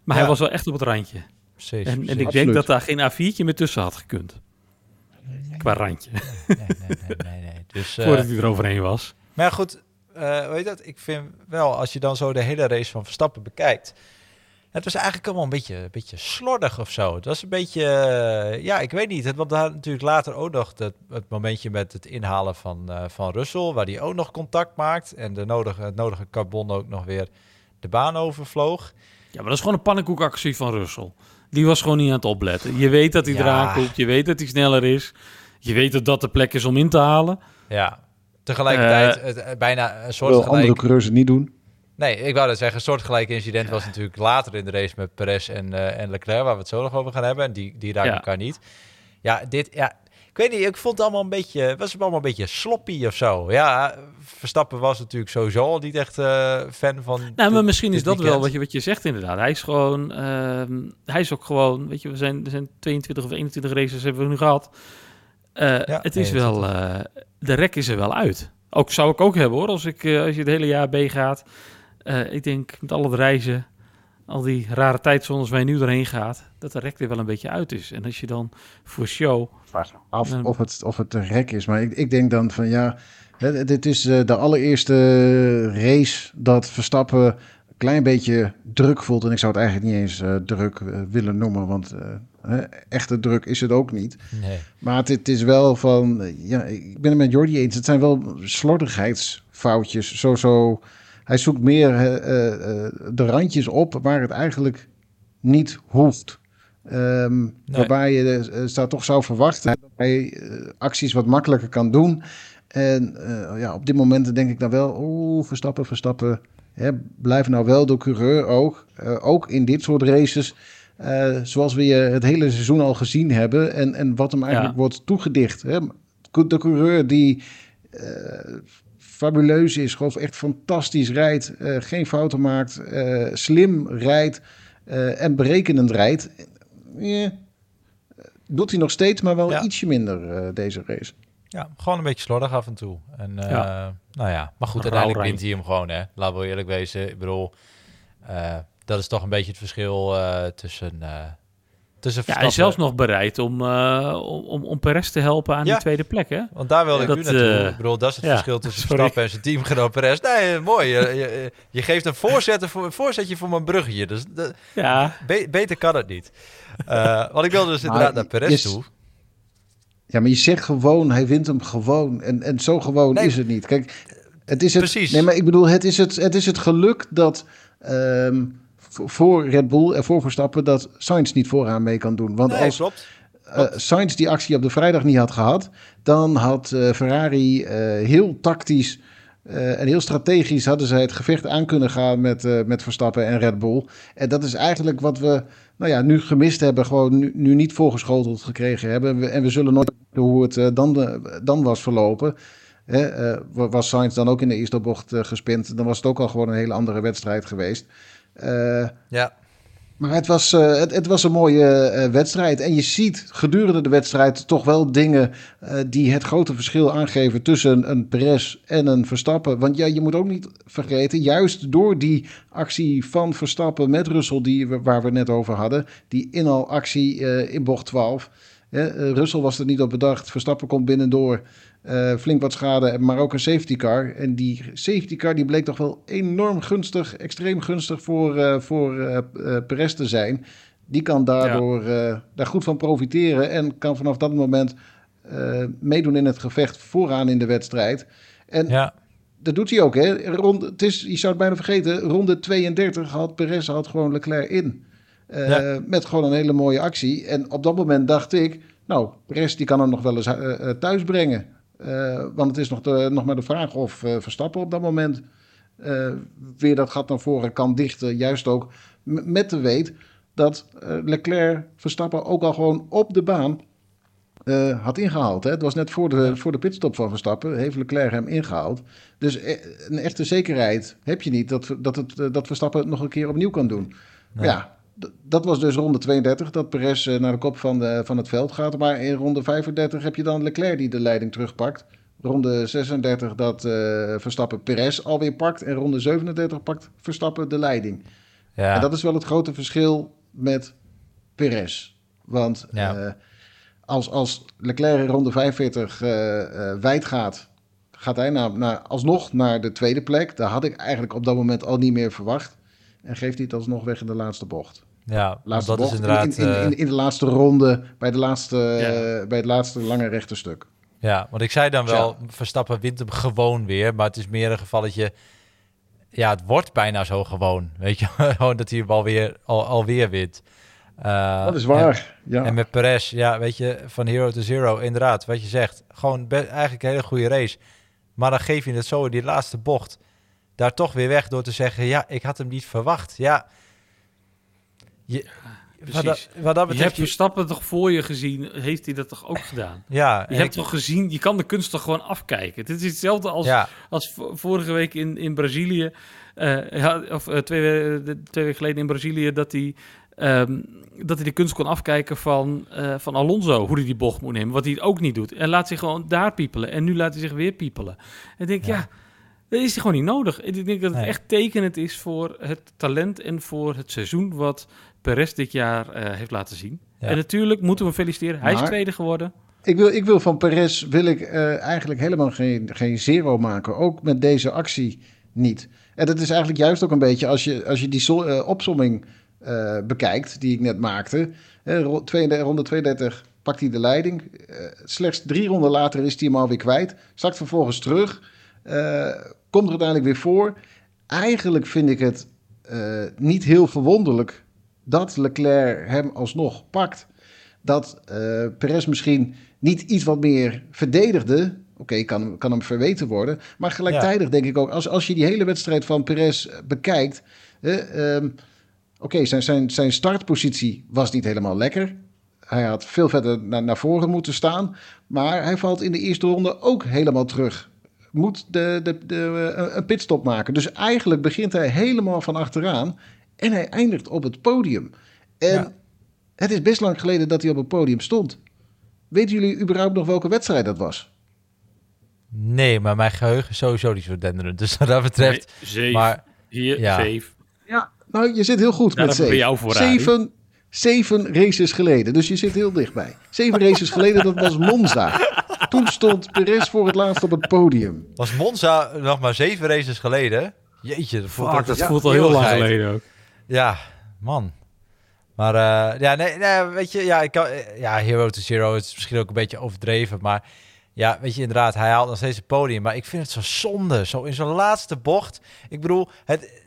Maar hij was wel echt op het randje.
Precies,
En, en
precies.
ik
Absoluut.
denk dat daar geen A4'tje meer tussen had gekund. Qua randje,
Nee, nee, nee, nee, nee. Dus, eh,
voordat hij er overheen was.
Maar goed, eh weet je dat? Ik vind wel, als je dan zo de hele race van Verstappen bekijkt... Het was eigenlijk allemaal een beetje, een beetje slordig of zo. Het was een beetje, eh, ja, ik weet niet. Het, want daar natuurlijk later ook nog het, het momentje met het inhalen van, eh, van Russell... waar die ook nog contact maakt en de nodige, het nodige carbon ook nog weer de baan overvloog.
Ja, maar dat is gewoon een pannenkoekactie van Russell. Die was gewoon niet aan het opletten. Je weet dat hij
Ja.
eraan komt. Je weet dat hij sneller is. Je weet dat dat de plek is om in te halen.
Ja, tegelijkertijd
Eh,
het, bijna een soort
andere
gelijk...
coureurs het niet doen.
Nee, ik wou dat zeggen, een soortgelijk incident was natuurlijk later in de race met Perez en, eh, en Leclerc, waar we het zo nog over gaan hebben. En die, die raken elkaar niet. Ja, dit, ja, ik weet niet, ik vond het allemaal een beetje, het was allemaal een beetje sloppy of zo. Ja, Verstappen was natuurlijk sowieso al niet echt eh, fan van.
Nou, maar misschien is dat wel wat je, wat je zegt inderdaad. Hij is gewoon, ehm, hij is ook gewoon, weet je, we zijn, er zijn 22 of 21 races hebben we nu gehad. Eh,
Ja,
het is wel, de rek is er wel uit. Ook zou ik ook hebben hoor, als, ik, als je het hele jaar B gaat. Eh, ik denk met al het reizen, al die rare tijdzones waar je nu doorheen gaat, dat de rek er wel een beetje uit is. En als je dan voor show,
Af of het, of het te rek is. Maar ik, ik denk dan van ja, dit is eh, de allereerste race dat Verstappen een klein beetje druk voelt. En ik zou het eigenlijk niet eens eh, druk willen noemen, want eh, hè, echte druk is het ook niet.
Nee.
Maar het, het is wel van, ja, ik ben het met Jordi eens. Het zijn wel slordigheidsfoutjes. Zo, zo, hij zoekt meer eh, eh, eh, de randjes op waar het eigenlijk niet hoeft. Ehm, Waarbij je staat toch zou verwachten dat hij acties wat makkelijker kan doen. En ja, op dit moment denk ik dan wel, oeh, Verstappen, Verstappen. Hè, blijf nou wel de coureur ook. ook in dit soort races. zoals we je het hele seizoen al gezien hebben. En, en wat hem eigenlijk
Ja.
wordt toegedicht. Hè. De coureur die fabuleus is, gewoon echt fantastisch rijdt. eh, geen fouten maakt. eh, slim rijdt. eh, en berekenend rijdt. doet hij nog steeds, maar wel
Ja.
ietsje minder eh, deze race.
Ja, gewoon een beetje slordig af en toe. En eh,
Ja.
nou ja, maar goed, uiteindelijk wint hij hem gewoon, hè. Laten we eerlijk wezen. Ik bedoel, eh, dat is toch een beetje het verschil eh, tussen, eh tussen
Ja, en zelfs nog bereid om, eh, om, om, om Perez te helpen aan
Ja.
die tweede plek, hè?
Want daar wilde ik
Dat,
nu naartoe.
eh,
ik bedoel, dat is het
ja,
verschil tussen
sorry.
Verstappen en zijn teamgenoot Perez. Nee, mooi. Je, je, je geeft een voorzet voor, een voorzetje voor mijn bruggetje. Dus
Ja,
be- beter kan het niet. Eh, want ik wilde dus
Maar
inderdaad naar Perez toe.
Ja, maar je zegt gewoon, hij wint hem gewoon. En, en zo gewoon
Nee.
is het niet. Kijk, het is het.
Precies.
Nee, maar ik bedoel, het is het, het, is het geluk dat. ehm, voor- Red Bull en voor Verstappen dat Sainz niet vooraan mee kan doen. Want
Nee,
als
klopt.
eh Sainz die actie op de vrijdag niet had gehad, dan had eh, Ferrari eh, heel tactisch en heel strategisch hadden zij het gevecht aan kunnen gaan met, met Verstappen en Red Bull. En dat is eigenlijk wat we nou ja, nu gemist hebben, gewoon nu, nu niet voorgeschoteld gekregen hebben. En we zullen nooit weten hoe het dan, dan was verlopen. Hè, wa- was Sainz dan ook in de eerste bocht gespind, dan was het ook al gewoon een hele andere wedstrijd geweest. Eh,
Ja,
maar het was, eh, het, het was een mooie eh, wedstrijd. En je ziet gedurende de wedstrijd toch wel dingen die het grote verschil aangeven tussen een Perez en een Verstappen. Want ja, je moet ook niet vergeten, juist door die actie van Verstappen met Russell, die, we- waar we net over hadden, die inhaalactie eh in bocht 12. Hè, eh, Russell was er niet op bedacht. Verstappen komt binnendoor. Eh, flink wat schade, maar ook een safety car. En die safety car die bleek toch wel enorm gunstig, extreem gunstig voor, eh voor eh Perez te zijn. Die kan daardoor daar goed van profiteren en kan vanaf dat moment meedoen in het gevecht vooraan in de wedstrijd. En
ja,
dat doet hij ook. Hè? Ronde, het is, je zou het bijna vergeten, ronde 32 had Perez had gewoon Leclerc in.
Ja.
Met gewoon een hele mooie actie. En op dat moment dacht ik, nou, Perez die kan hem nog wel eens thuis brengen. Eh, want het is nog, de, nog maar de vraag of eh, Verstappen op dat moment eh, weer dat gat naar voren kan dichten. Juist ook met de weet dat Leclerc Verstappen ook al gewoon op de baan had ingehaald. Hè? Het was net voor de, voor de pitstop van Verstappen, heeft Leclerc hem ingehaald. Dus een echte zekerheid heb je niet dat, dat, het, dat Verstappen het nog een keer opnieuw kan doen.
Nee.
ja, dat was dus ronde 32, dat Perez eh, naar de kop van, de, van het veld gaat. Maar in ronde 35 heb je dan Leclerc die de leiding terugpakt. Ronde 36 dat eh, Verstappen Perez alweer pakt. En ronde 37 pakt Verstappen de leiding.
ja.
En dat is wel het grote verschil met Perez. Want
Ja.
eh, als, als Leclerc in ronde 45 eh, eh, wijd gaat, gaat hij naar, naar, alsnog naar de tweede plek. Daar had ik eigenlijk op dat moment al niet meer verwacht. En geeft hij het alsnog weg in de laatste bocht.
ja
Laatste
dat
bocht
is inderdaad...
in, in, in,
eh,
in de laatste ronde, bij, de laatste,
Ja.
bij het laatste lange rechte stuk.
Ja, want ik zei dan wel, Verstappen wint hem gewoon weer. Maar het is meer een gevalletje... Ja, het wordt bijna zo gewoon. Weet je, gewoon dat hij hem alweer, al, alweer wint. Eh,
dat is
en-
waar. ja.
En met Perez, ja, weet je, van hero to zero, inderdaad, wat je zegt. Gewoon eigenlijk een hele goede race. Maar dan geef je het zo in die laatste bocht daar toch weer weg door te zeggen, ja, ik had hem niet verwacht. Ja, je, wat, dat, wat dat
je hebt
betreft, je-
Verstappen toch voor je gezien, heeft hij dat toch ook gedaan?
ja,
Je hebt
ik-
toch gezien, je kan de kunst toch gewoon afkijken. Dit is hetzelfde als,
ja,
als vo- vorige week in, in Brazilië, eh, ja, of eh, twee, twee weken geleden in Brazilië, dat hij, ehm, dat hij de kunst kon afkijken van, eh, van Alonso, hoe hij die bocht moet nemen, wat hij ook niet doet. En laat zich gewoon daar piepelen. En nu laat hij zich weer piepelen. En ik denk,
Ja.
ja, dat is gewoon niet nodig. Ik denk dat het
Nee.
echt tekenend is voor het talent en voor het seizoen wat Perez dit jaar eh, heeft laten zien.
Ja.
En natuurlijk moeten we hem feliciteren. Hij is tweede geworden.
Ik wil, ik wil van Perez wil ik, eh, eigenlijk helemaal geen, geen zero maken. Ook met deze actie niet. En dat is eigenlijk juist ook een beetje als je, als je die so- eh, opsomming eh, bekijkt die ik net maakte. Eh, ro- 32 ronde 32 pakt hij de leiding. Eh, slechts drie ronden later is hij hem alweer kwijt. Zakt vervolgens terug. Komt er uiteindelijk weer voor. Eigenlijk vind ik het eh, niet heel verwonderlijk dat Leclerc hem alsnog pakt. Dat eh Perez misschien niet iets wat meer verdedigde. Oké, kan, kan hem verweten worden. Maar gelijktijdig denk ik ook, als, als je die hele wedstrijd van Perez eh, bekijkt. eh, ehm, Oké, zijn, zijn, zijn startpositie was niet helemaal lekker. Hij had veel verder naar, naar voren moeten staan. Maar hij valt in de eerste ronde ook helemaal terug. Moet de, de, de, eh, een pitstop maken. Dus eigenlijk begint hij helemaal van achteraan. En hij eindigt op het podium. En
Ja.
Het is best lang geleden dat hij op het podium stond. Weten jullie überhaupt nog welke wedstrijd dat was?
Nee, maar mijn geheugen is sowieso niet zo denderend. Dus wat dat betreft...
Nee, zeven.
maar
Hier,
ja.
zeven.
Ja, nou, je zit heel goed
Ja,
met zeven.
jou
zeven, zeven races geleden, dus je zit heel dichtbij. Zeven races geleden, dat was Monza. Toen stond Perez voor het laatst op het podium.
was Monza nog maar zeven races geleden? Jeetje, dat voelt
Fuck,
ook
dat
als
voelt al heel lang geleden ook.
Ja, man. Maar eh, ja, nee, nee, weet je, ja, ik kan, ja, Hero to Zero het is misschien ook een beetje overdreven, maar ja, weet je, inderdaad, hij haalt nog steeds het podium, maar ik vind het zo zonde, zo in zijn laatste bocht. Ik bedoel, het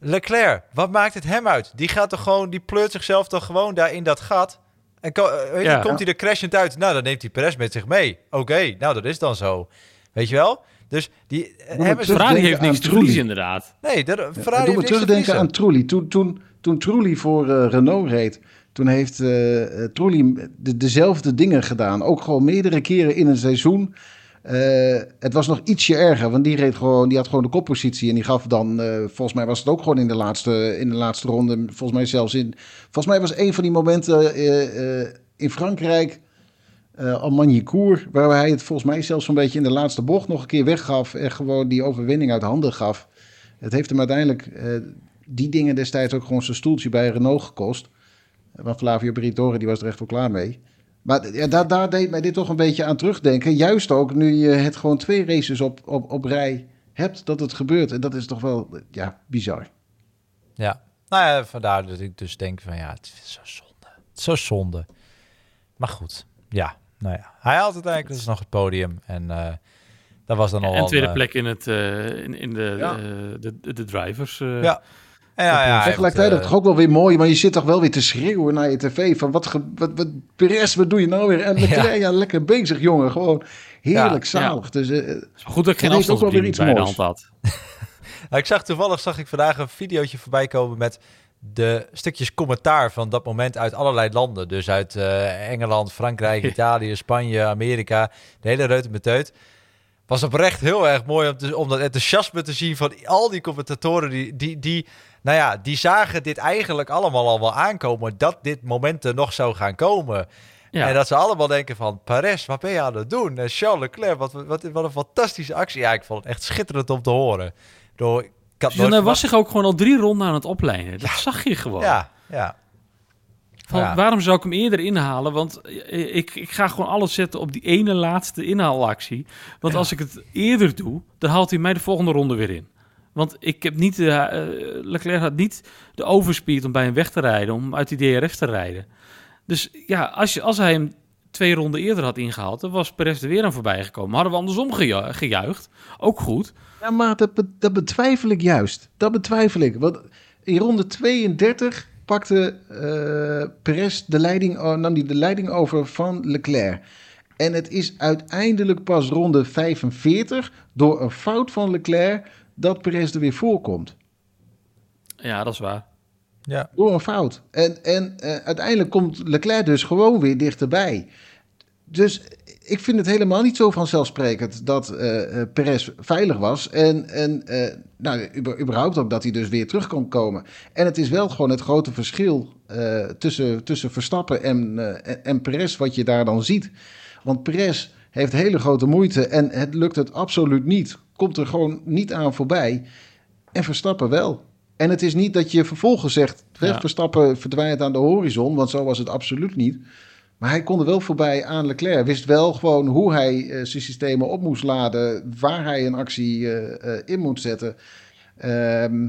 Leclerc, wat maakt het hem uit? Die gaat toch gewoon, die pleurt zichzelf toch gewoon daar in dat gat. En ko- eh, weet je,
Ja.
komt hij er crashend uit? Nou, dan neemt hij Perez met zich mee. Oké, nou, dat is dan zo. Weet je wel? Dus die eh, is
terug-
Ferrari heeft niks te verliezen, inderdaad.
nee, dat, Ferrari
Ja, doe
heeft
me
niks te
terugdenken
verliezen.
aan Trulli. Toen, toen, toen Trulli voor eh, Renault reed, toen heeft eh eh, Trulli de, dezelfde dingen gedaan. Ook gewoon meerdere keren in een seizoen. Eh, het was nog ietsje erger, want die, reed gewoon, die had gewoon de koppositie. En die gaf dan, eh, volgens mij was het ook gewoon in de laatste, in de laatste ronde. Volgens mij zelfs in. Volgens mij was een van die momenten eh, in Frankrijk. eh al Magny-Cours, waar hij het volgens mij zelfs een beetje in de laatste bocht nog een keer weggaf. En gewoon die overwinning uit handen gaf. Het heeft hem uiteindelijk die dingen destijds ook gewoon zijn stoeltje bij Renault gekost. Want Flavio Briatore die was er echt wel klaar mee. Maar ja, daar, daar deed mij dit toch een beetje aan terugdenken. Juist ook nu je het gewoon twee races op, op, op rij hebt dat het gebeurt. En dat is toch wel ja, bizar.
Ja, nou ja, vandaar dat ik dus denk van ja, het is zo zonde. Het is zo zonde. Maar goed, ja, nou ja. Hij had uiteindelijk dus nog het podium en eh dat was dan al...
En tweede
een,
plek in, het, eh, in, in de,
Ja.
eh, de, de, de drivers. eh.
Ja. Ja, ja,
Tegelijkertijd is
eh,
het toch ook wel weer mooi, maar je zit toch wel weer te schreeuwen naar je tv. Van wat, ge- wat, wat Perez, wat doe je nou weer? En Leclerc, ja. lekker bezig jongen. Gewoon heerlijk
Ja.
zalig. Dus eh,
Goed dat ik geen
Het heeft ook wel weer
afstandsbediening
iets
bij de
moois.
hand had.
Nou, ik zag toevallig zag ik vandaag een videootje voorbij komen met de stukjes commentaar van dat moment uit allerlei landen. Dus uit eh, Engeland, Frankrijk, Italië, Spanje, Amerika. De hele reut en beteut. Was oprecht heel erg mooi om, te, om dat enthousiasme te zien van al die commentatoren. Die, die, die, nou ja, die zagen dit eigenlijk allemaal al wel aankomen. Dat dit moment er nog zou gaan komen.
Ja.
En dat ze allemaal denken van... Perez, wat ben je aan het doen? En Charles Leclerc, wat, wat, wat een fantastische actie. Ja, ik vond het echt schitterend om te horen. Bedoel, ik had
Dus dan
nooit
was zich ook gewoon al drie ronden aan het opleiden. Dat zag je gewoon.
Ja, ja.
Van,
Ja.
Waarom zou ik hem eerder inhalen? Want eh, ik, ik ga gewoon alles zetten op die ene laatste inhaalactie. Want als ik het eerder doe, dan haalt hij mij de volgende ronde weer in. Want ik heb niet, de, eh, Leclerc had niet de overspeed om bij hem weg te rijden, om uit die DRS te rijden. Dus ja, als, je, als hij hem twee ronden eerder had ingehaald, dan was Perez er weer aan voorbij gekomen. Hadden we andersom geju- gejuicht. Ook goed.
Ja, maar dat, dat betwijfel ik juist. Dat betwijfel ik. Want in ronde 32 pakte eh Perez de leiding, nam die de leiding over van Leclerc. En het is uiteindelijk pas ronde 45 door een fout van Leclerc dat Perez er weer voorkomt.
Ja, dat is waar.
ja.
Door een fout. En, en eh, uiteindelijk komt Leclerc dus gewoon weer dichterbij. Dus ik vind het helemaal niet zo vanzelfsprekend dat eh eh, Perez veilig was. En, en eh, nou, überhaupt ook dat hij dus weer terug kon komen. En het is wel gewoon het grote verschil eh, tussen, tussen Verstappen en, eh, en, en Perez wat je daar dan ziet. Want Perez heeft hele grote moeite en het lukt het absoluut niet. Komt er gewoon niet aan voorbij. En Verstappen wel. En het is niet dat je vervolgens zegt,
Ja.
Verstappen verdwijnt aan de horizon, want zo was het absoluut niet. Maar hij kon er wel voorbij aan Leclerc. Wist wel gewoon hoe hij eh, zijn systemen op moest laden, waar hij een actie eh, eh, in moet zetten. Ehm,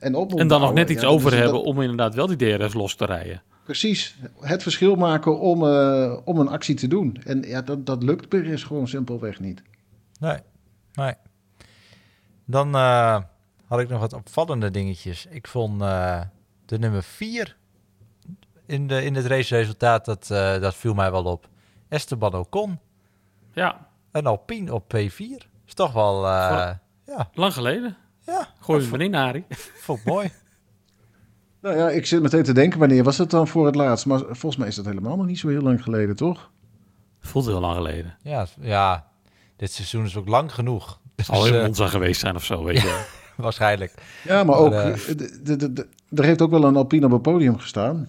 en
En dan nog net iets
Ja,
over
dus dat-
hebben om inderdaad wel die DRS los te rijden.
Precies, het verschil maken om, eh, om een actie te doen. En ja, dat, dat lukt Perez gewoon simpelweg niet.
Nee, nee. Dan eh, had ik nog wat opvallende dingetjes. Ik vond eh, de nummer 4 in, de, in het raceresultaat, dat, eh, dat viel mij wel op. Esteban Ocon,
Ja,
een Alpine op P4. Is toch wel, eh, ja,
lang geleden.
ja,
Gooi hem erin, Arie.
vond ik mooi.
Nou ja, ik zit meteen te denken, wanneer was het dan voor het laatst? Maar volgens mij is dat helemaal nog niet zo heel lang geleden, toch?
Voelt heel lang geleden.
Ja, ja, dit seizoen is ook lang genoeg. Dus,
Al in
eh,
Monza geweest zijn of zo, weet je.
waarschijnlijk.
Ja, maar
Maar,
ook,
eh,
eh, de, de, de- er heeft ook wel een Alpine op het podium gestaan.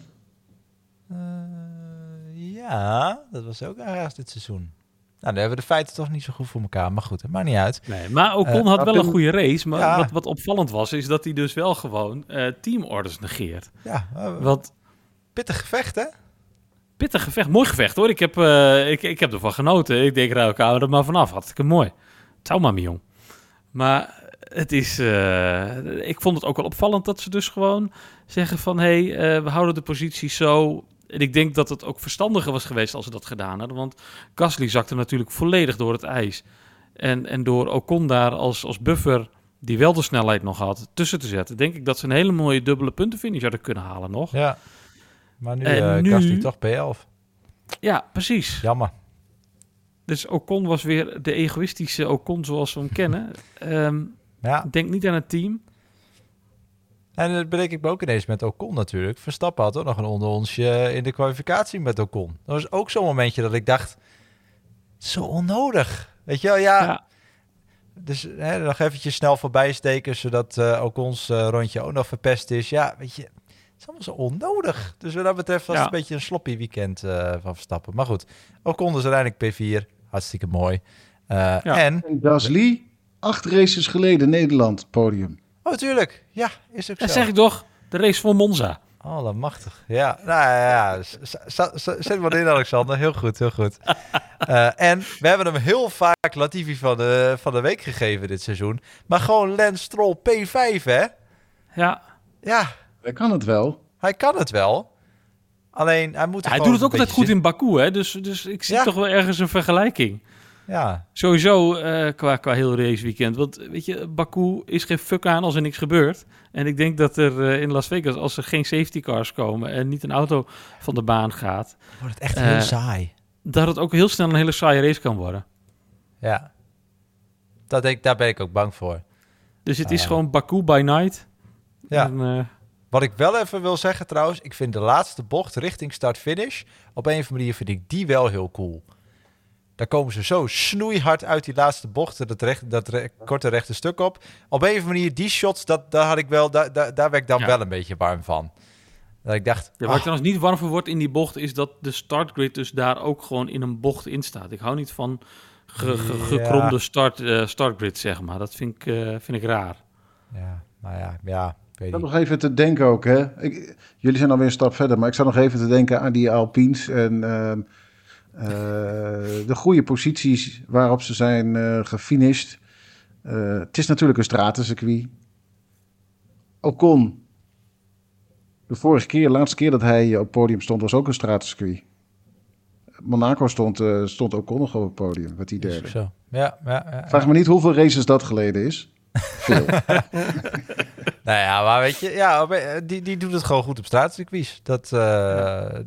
Ja, dat was ook ergens dit seizoen. Nou, dan hebben we de feiten toch niet zo goed voor elkaar. Maar goed, het maakt niet uit.
Nee, maar Ocon
Eh,
had
maar
wel een goede race. Maar
Ja.
wat, wat opvallend was, is dat hij dus wel gewoon eh, teamorders negeert.
Ja, eh,
Wat
pittig gevecht, hè?
pittig gevecht. Mooi gevecht hoor. Ik heb, ik, ik heb ervan genoten. Ik denk, ruik hou er maar vanaf. Hartstikke mooi. Ciao mami jong. Maar het is... ik vond het ook wel opvallend dat ze dus gewoon zeggen van... hé, hey, we houden de positie zo... En ik denk dat het ook verstandiger was geweest als ze dat gedaan hadden. Want Gasly zakte natuurlijk volledig door het ijs. En, en door Ocon daar als, als buffer, die wel de snelheid nog had, tussen te zetten... denk ik dat ze een hele mooie dubbele puntenfinish hadden kunnen halen nog.
Ja. Maar nu,
En nu-
Gasly toch P11.
Ja, precies.
Jammer.
Dus Ocon was weer de egoïstische Ocon zoals we hem kennen. Ehm,
Ja,
denk niet aan het team.
En dat bedenk ik me ook ineens met Ocon natuurlijk. Verstappen had ook nog een onderonsje in de kwalificatie met Ocon. Dat was ook zo'n momentje dat ik dacht, zo onnodig. Weet je wel, ja.
Ja.
Dus hè, nog eventjes snel voorbij steken, zodat eh Ocons eh, rondje ook nog verpest is. Ja, weet je, het is allemaal zo onnodig. Dus wat dat betreft was het een beetje een sloppy weekend eh, van Verstappen. Maar goed, Ocon dus uiteindelijk P4. Hartstikke mooi. Eh,
Ja.
En,
En Gasly, acht races geleden Nederland, podium.
Oh tuurlijk, ja, is ook zo.
Dat zeg ik toch, de race van Monza.
Oh, dat machtig. Ja, nou ja, ja. Zet wat in, Alexander. Heel goed, heel goed. Eh, en we hebben hem heel vaak Latifi van de, van de week gegeven dit seizoen. Maar gewoon Lance Stroll P5, hè?
Ja,
Ja,
Hij kan het wel.
hij kan het wel. Alleen, hij moet er
hij doet het ook altijd goed in Baku, hè? Dus, dus ik zie
Ja.
toch wel ergens een vergelijking.
Ja,
Sowieso eh, qua, qua heel raceweekend. Want weet je, Baku is geen fuck aan als er niks gebeurt. En ik denk dat er eh, in Las Vegas, als er geen safety cars komen en niet een auto van de baan gaat,
wordt het echt
Eh,
heel saai.
dat het ook heel snel een hele saaie race kan worden.
Ja. Dat denk, daar ben ik ook bang voor.
Dus het is gewoon Baku by night.
Ja.
En,
Wat ik wel even wil zeggen trouwens, ik vind de laatste bocht richting start-finish, op een of andere manier vind ik die wel heel cool. Daar komen ze zo snoeihard uit die laatste bochten, dat, recht, dat re- korte rechte stuk op. Op een of andere manier, die shots, dat, daar, had ik wel, daar, daar, daar werd ik dan
Ja.
wel een beetje warm van. Dat ik dacht,
Ja, waar
ah,
ik trouwens niet warm voor word in die bocht, is dat de startgrid dus daar ook gewoon in een bocht in staat. Ik hou niet van ge- ge-
Ja.
gekromde start, eh, startgrid, zeg maar. Dat vind ik, eh, vind ik raar.
ja, maar ja, ja, ik
zat nog even te denken ook, hè. Ik, jullie zijn alweer een stap verder, maar ik zat nog even te denken aan die Alpines en ehm, eh, de goede posities waarop ze zijn eh gefinished. Eh, het is natuurlijk een stratencircuit. Ocon, de vorige keer, de laatste keer dat hij op het podium stond, was ook een stratencircuit. Monaco stond, stond Ocon nog op het podium, wat die derde.
zo. Ja, ja, ja,
Vraag me niet hoeveel races dat geleden is. Veel.
Nou ja, maar weet je, ja, die, die doet het gewoon goed op straatcircuits. Dat,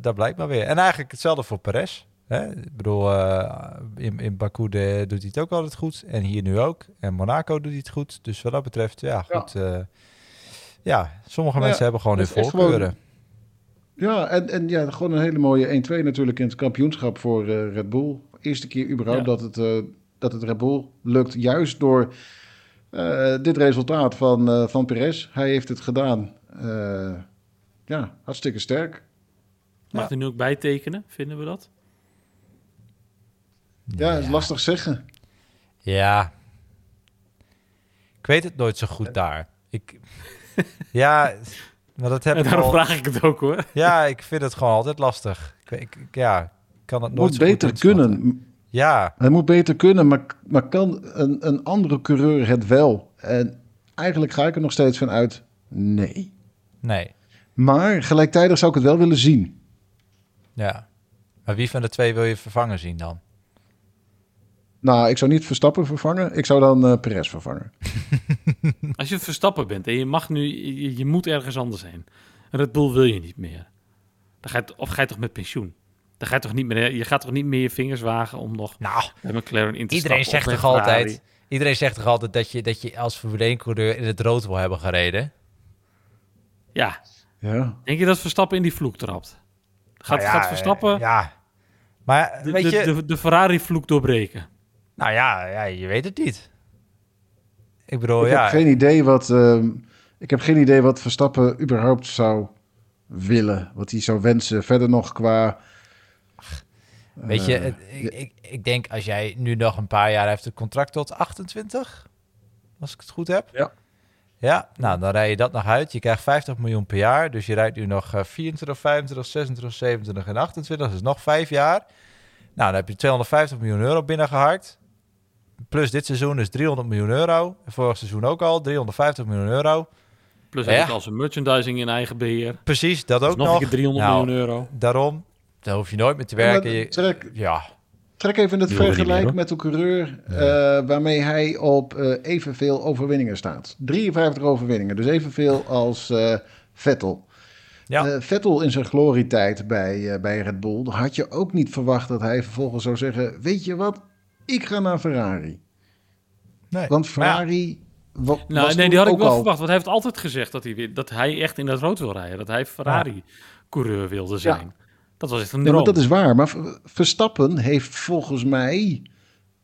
dat blijkt maar weer. En eigenlijk hetzelfde voor Perez. Hè? Ik bedoel, eh, in, in Baku de, doet hij het ook altijd goed. En hier nu ook. En Monaco doet hij het goed. Dus wat dat betreft, ja, goed. Ja, ja sommige
Ja,
mensen hebben gewoon hun voorkeuren.
Ja, en, en ja, gewoon een hele mooie 1-2 natuurlijk in het kampioenschap voor eh, Red Bull. Eerste keer überhaupt
Ja.
dat, het, eh, dat het Red Bull lukt, juist door eh, dit resultaat van, eh van Perez. Hij heeft het gedaan. Eh, ja, hartstikke sterk.
Mag er nu ook bijtekenen, vinden we dat?
Ja, is lastig zeggen.
Ja. Ik weet het nooit zo goed daar. Ik, ja, maar dat heb
En
ik
daarom
al.
vraag ik het ook hoor.
Ja, ik vind het gewoon altijd lastig. Ik, ik, ik- ja, ik kan het
Het
nooit
moet
zo goed
beter kunnen.
Ja,
Hij moet beter kunnen, maar, maar kan een, een andere coureur het wel? En eigenlijk ga ik er nog steeds van uit, nee.
nee.
Maar gelijktijdig zou ik het wel willen zien.
Ja. Maar wie van de twee wil je vervangen zien dan?
Nou, ik zou niet Verstappen vervangen. Ik zou dan eh Perez vervangen.
Als je Verstappen bent en je mag nu, je, je moet ergens anders heen. Red Bull wil je niet meer. Dan ga je, of ga je toch met pensioen? Dan ga je toch niet meer, je gaat toch niet meer je vingers wagen om nog
Nou,
bij McLaren in te
iedereen
stappen
zegt toch altijd... Iedereen zegt toch altijd dat je, dat je als Formule 1-coureur in het rood wil hebben gereden?
Ja,
Ja.
denk je dat Verstappen in die vloek trapt? Gaat,
Nou ja,
gaat Verstappen
Ja. Maar
de,
weet
de,
je...
de, de Ferrari-vloek doorbreken?
Nou ja, ja, je weet het niet. Ik bedoel,
ik
ja...
heb geen idee wat. ehm, ik heb geen idee wat Verstappen überhaupt zou willen. Wat hij zou wensen. Verder nog qua.
Weet je,
Eh,
het- ik, ik, ik denk als jij nu nog een paar jaar heeft het contract tot 28, als ik het goed heb.
Ja.
Ja, nou dan rij je dat nog uit. Je krijgt 50 miljoen per jaar, dus je rijdt nu nog eh, 24, 25, 26, 27 en 28, dus nog vijf jaar. Nou, dan heb je 250 miljoen euro binnengeharkt. Plus dit seizoen is 300 miljoen euro. Vorig seizoen ook al 350 miljoen euro.
Plus
Ja.
heb ik al zijn merchandising in eigen beheer.
Precies, dat
Dus
ook
nog
nog.
een keer 300
Nou,
miljoen euro.
Daarom, daar hoef je nooit meer te werken. Je-
trek,
ja,
trek even het vergelijk met de coureur eh, waarmee hij op eh, evenveel overwinningen staat. 53 overwinningen, dus evenveel als eh, Vettel.
Ja.
Eh, Vettel in zijn glorietijd bij, eh, bij Red Bull had je ook niet verwacht dat hij vervolgens zou zeggen: Weet je wat, ik ga naar Ferrari.
nee.
Want
ja,
Ferrari. wa-
Nou, nee, die had ik wel
al-
verwacht. Want hij heeft altijd gezegd dat hij, dat hij echt in dat rood wil rijden. Dat hij Ferrari-coureur wilde zijn. Dat was echt een
Nee,
droom.
dat is waar. Maar Ver- Verstappen heeft volgens mij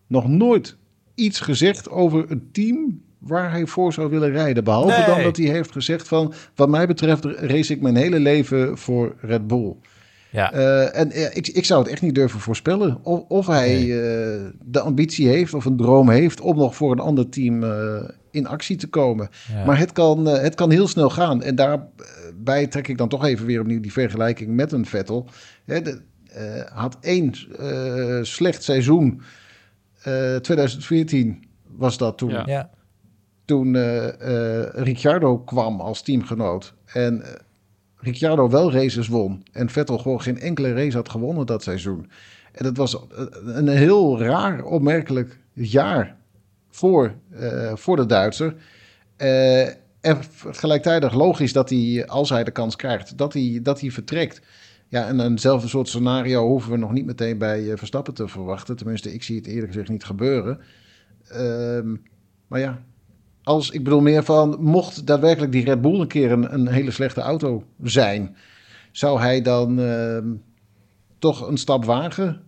nog nooit iets gezegd over het team waar hij voor zou willen rijden. Behalve
Nee.
dan dat hij heeft gezegd van, wat mij betreft race ik mijn hele leven voor Red Bull.
Ja.
Eh, en ik, ik zou het echt niet durven voorspellen of, of hij
Nee.
eh, de ambitie heeft of een droom heeft om nog voor een ander team eh, in actie te komen.
ja.
Maar het kan, het kan heel snel gaan. En daarbij trek ik dan toch even weer opnieuw die vergelijking met een Vettel. Hè, de, eh, had één eh, slecht seizoen. Eh 2014 was dat toen.
Ja.
ja.
Toen eh, eh, Ricciardo kwam als teamgenoot. En eh, Ricciardo wel races won. En Vettel gewoon geen enkele race had gewonnen dat seizoen. En dat was eh, een heel raar, opmerkelijk jaar voor, eh, voor de Duitser. Eh, en gelijktijdig logisch dat hij, als hij de kans krijgt, dat hij, dat hij vertrekt. Ja, en eenzelfde soort scenario hoeven we nog niet meteen bij Verstappen te verwachten. Tenminste, ik zie het eerlijk gezegd niet gebeuren. Ehm, maar ja, als ik bedoel meer van, mocht daadwerkelijk die Red Bull een keer een, een hele slechte auto zijn, zou hij dan ehm, toch een stap wagen?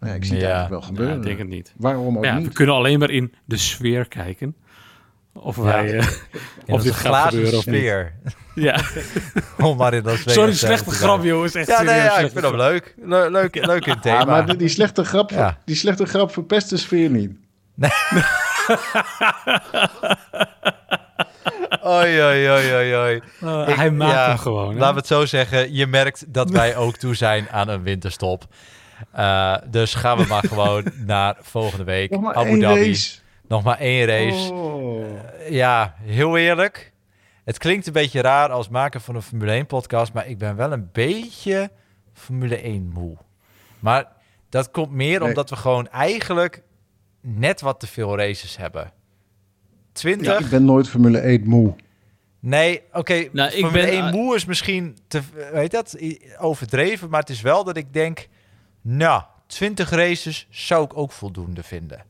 Nou ja, ik zie het
Ja.
eigenlijk wel
Ja,
gebeuren.
ik denk het niet.
Waarom ook
ja, we
niet?
kunnen alleen maar in de sfeer kijken. Of wij... eh,
In
of dit gaat of niet.
sfeer.
ja.
Om maar in dat
Sorry, slechte grap, jongens. Echt
Ja, nee, ja, ik vind hem leuk. Le- leuk, leuk in het thema.
Ja, maar die, die slechte grap,
Ja.
die slechte grap verpest de sfeer niet.
Oei, oei.
Eh,
Ik-
hij maakt
ja,
hem gewoon. hè?
Laten we het zo zeggen. Je merkt dat wij ook toe zijn aan een winterstop. Eh, dus gaan we maar gewoon naar volgende week.
Nog maar
Abu
één
Dhabi.
race.
Nog maar één race.
Oh.
Ja, heel eerlijk. Het klinkt een beetje raar als maker van een Formule 1 podcast, maar ik ben wel een beetje Formule 1 moe. Maar dat komt meer
Nee.
omdat we gewoon eigenlijk net wat te veel races hebben. 20?
Ja, ik ben nooit Formule 1 moe.
Nee, oké.
Nou, ik
Formule
ben-
1 moe is misschien te, weet dat, overdreven, maar het is wel dat ik denk, nou, 20 races zou ik ook voldoende vinden.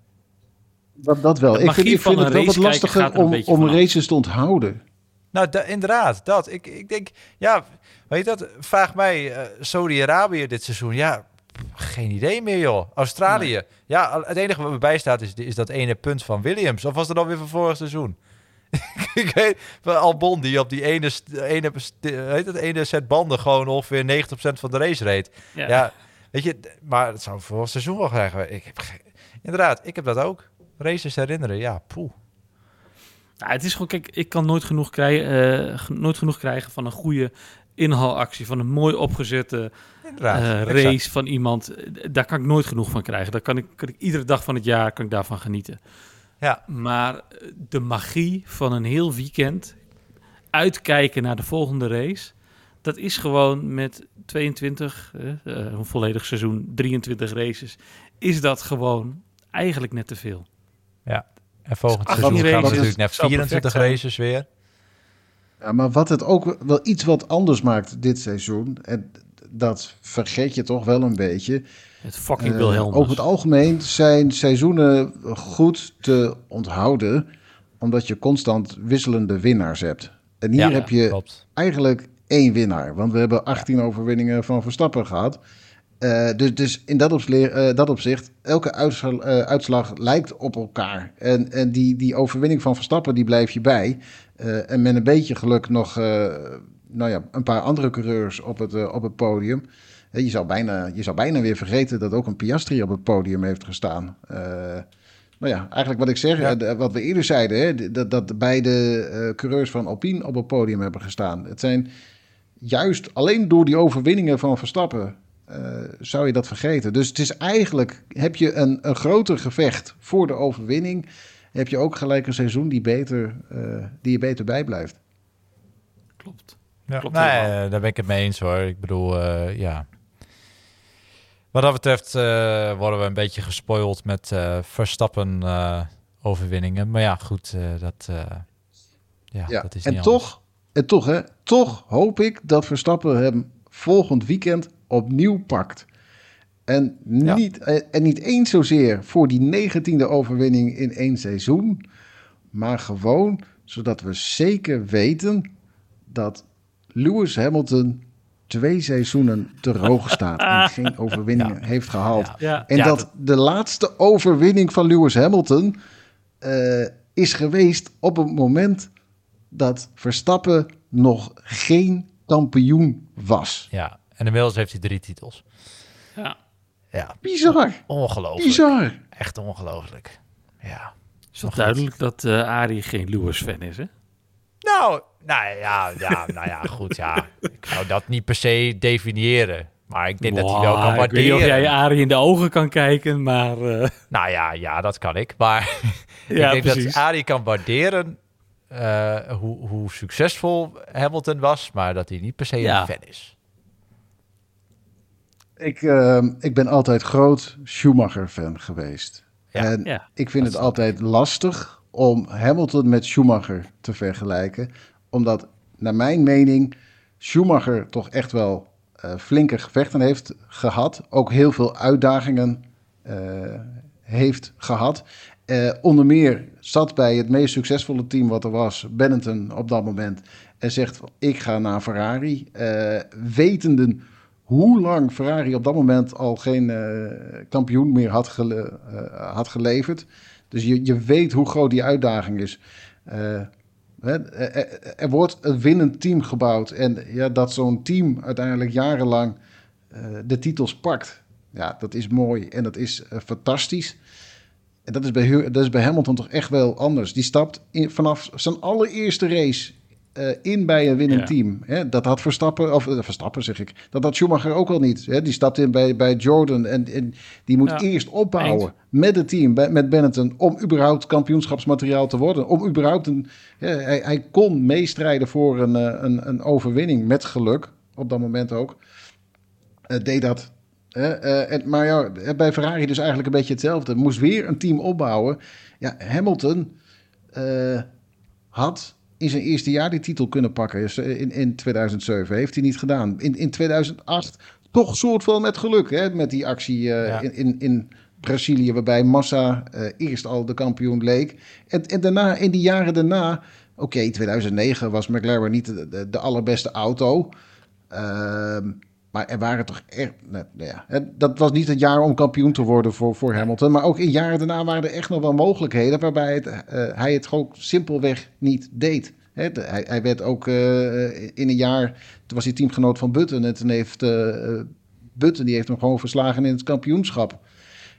Dat, dat wel. Ik vind,
magie
ik vind
van
het
een
wel wat lastiger
er
om, om races te onthouden.
Nou, da- inderdaad, dat. Ik, ik denk, ja, weet je dat? Vraag mij eh, Saudi-Arabië dit seizoen. Ja, geen idee meer, joh. Australië. Ja, het enige wat me bijstaat is, is dat ene punt van Williams. Of was dat alweer van vorig seizoen? ik weet, van Albon die op die ene, ene, weet het, ene set banden gewoon ongeveer 90% van de race reed.
Ja.
Ja, weet je, maar het zou vorig seizoen wel krijgen. Ik heb Inderdaad, ik heb dat ook. Races herinneren, ja, poeh.
Het is gewoon, kijk, ik kan nooit genoeg, krijgen, eh, nooit genoeg krijgen van een goede inhaalactie, van een mooi opgezette eh, race van iemand. Daar kan ik nooit genoeg van krijgen. Daar kan ik, kan ik iedere dag van het jaar kan ik daarvan genieten.
Ja.
Maar eh, de magie van een heel weekend, uitkijken naar de volgende race, dat is gewoon met 22, eh, een volledig seizoen, 23 races, is dat gewoon eigenlijk net te veel.
En volgend
18
seizoen gaan we natuurlijk naar
perfect
24
zijn.
races weer.
Ja, maar wat het ook wel iets wat anders maakt dit seizoen, en dat vergeet je toch wel een beetje.
Het fucking Wilhelmus.
over het algemeen zijn seizoenen goed te onthouden, omdat je constant wisselende winnaars hebt. En hier
Ja,
heb je
Klopt.
eigenlijk één winnaar, want we hebben 18 overwinningen van Verstappen gehad. Eh, dus, dus in dat, opsle- eh, dat opzicht, elke uitsla- eh, uitslag lijkt op elkaar. En, en die, die overwinning van Verstappen, die blijf je bij. Eh, en met een beetje geluk nog eh, nou ja, een paar andere coureurs op het, eh, op het podium. Je zou, bijna, je zou bijna weer vergeten dat ook een Piastri op het podium heeft gestaan. Nou ja, eigenlijk wat ik zeg, wat we eerder zeiden, hè, dat, dat beide coureurs van Alpine op het podium hebben gestaan. Het zijn juist alleen door die overwinningen van Verstappen uh, zou je dat vergeten. Dus het is eigenlijk, heb je een, een groter gevecht voor de overwinning, heb je ook gelijk een seizoen die, beter, die je beter bijblijft.
Klopt.
Ja, Klopt nee, daar ben ik het mee eens hoor. Ik bedoel, ja, wat dat betreft uh, worden we een beetje gespoild met uh, Verstappen uh, overwinningen. Maar ja, goed, dat, ja,
ja,
dat is
en
niet
toch, En toch, hè, toch hoop ik dat Verstappen hem volgend weekend opnieuw pakt. En niet, ja. en niet eens zozeer voor die negentiende overwinning in één seizoen. Maar gewoon zodat we zeker weten dat Lewis Hamilton twee seizoenen te hoog staat en geen overwinningen heeft gehaald.
Ja.
En dat, de laatste overwinning van Lewis Hamilton uh, is geweest op het moment dat Verstappen nog geen kampioen was.
Ja, en inmiddels heeft hij drie titels.
Ja.
Ja.
Bizar.
Ongelooflijk.
Bizar.
Echt ongelooflijk. Ja.
Is toch duidelijk dat uh, Arie geen Lewis-fan is, hè?
Nou, nou ja, ja, nou ja, goed, ja. Ik zou dat niet per se definiëren. Maar ik denk wow, dat hij wel kan waarderen. Ik weet
niet of jij Arie in de ogen kan kijken, maar... Uh...
Nou ja, ja, dat kan ik. Maar ik denk precies. dat Arie kan waarderen uh, hoe, hoe succesvol Hamilton was, maar dat hij niet per se ja. een fan is.
Ik, uh, ik ben altijd groot Schumacher-fan geweest.
Ja.
En
ja,
ik vind het altijd lastig om Hamilton met Schumacher te vergelijken. Omdat, naar mijn mening, Schumacher toch echt wel uh, flinke gevechten heeft gehad. Ook heel veel uitdagingen uh, heeft gehad. Uh, onder meer zat bij het meest succesvolle team wat er was, Benetton op dat moment. En zegt: Ik ga naar Ferrari. wetenden hoe lang Ferrari op dat moment al geen kampioen meer had, gele had geleverd. Dus je, je weet hoe groot die uitdaging is. Uh, er, er, wordt een winnend team gebouwd. En ja, dat zo'n team uiteindelijk jarenlang de titels pakt. Ja, dat is mooi en dat is fantastisch. En dat is, bij, dat is bij Hamilton toch echt wel anders. Die stapt vanaf zijn allereerste race uh, in bij een winnend ja. team. Hè, dat had Verstappen, of uh, Verstappen zeg ik, dat had Schumacher ook al niet. Hè. Die stapt in bij, bij Jordan en, en die moet ja. eerst opbouwen Eind. met het team, bij, met Benetton, om überhaupt kampioenschapsmateriaal te worden. Om überhaupt een, hij, hij, kon meestrijden voor een, een, een, overwinning met geluk, op dat moment ook. Uh, deed dat. en, maar ja, bij Ferrari dus eigenlijk een beetje hetzelfde. Moest weer een team opbouwen. Ja, Hamilton had in zijn eerste jaar die titel kunnen pakken. In, in 2007 heeft hij niet gedaan. In, in 2008 toch soort van met geluk. Hè, met die actie uh, ja. in, in, in, Brazilië, waarbij Massa uh, eerst al de kampioen leek. En, en daarna, in die jaren daarna... Oké, okay, 2009 was McLaren niet de, de, de allerbeste auto. Uh, maar er waren toch echt... Nou, ja, dat was niet het jaar om kampioen te worden voor, voor Hamilton. Maar ook in jaren daarna waren er echt nog wel mogelijkheden... waarbij het, uh, hij het gewoon simpelweg niet deed. Hè, de, hij, hij, werd ook uh, in een jaar... Toen was hij teamgenoot van Button. En toen heeft uh, Button die heeft hem gewoon verslagen in het kampioenschap.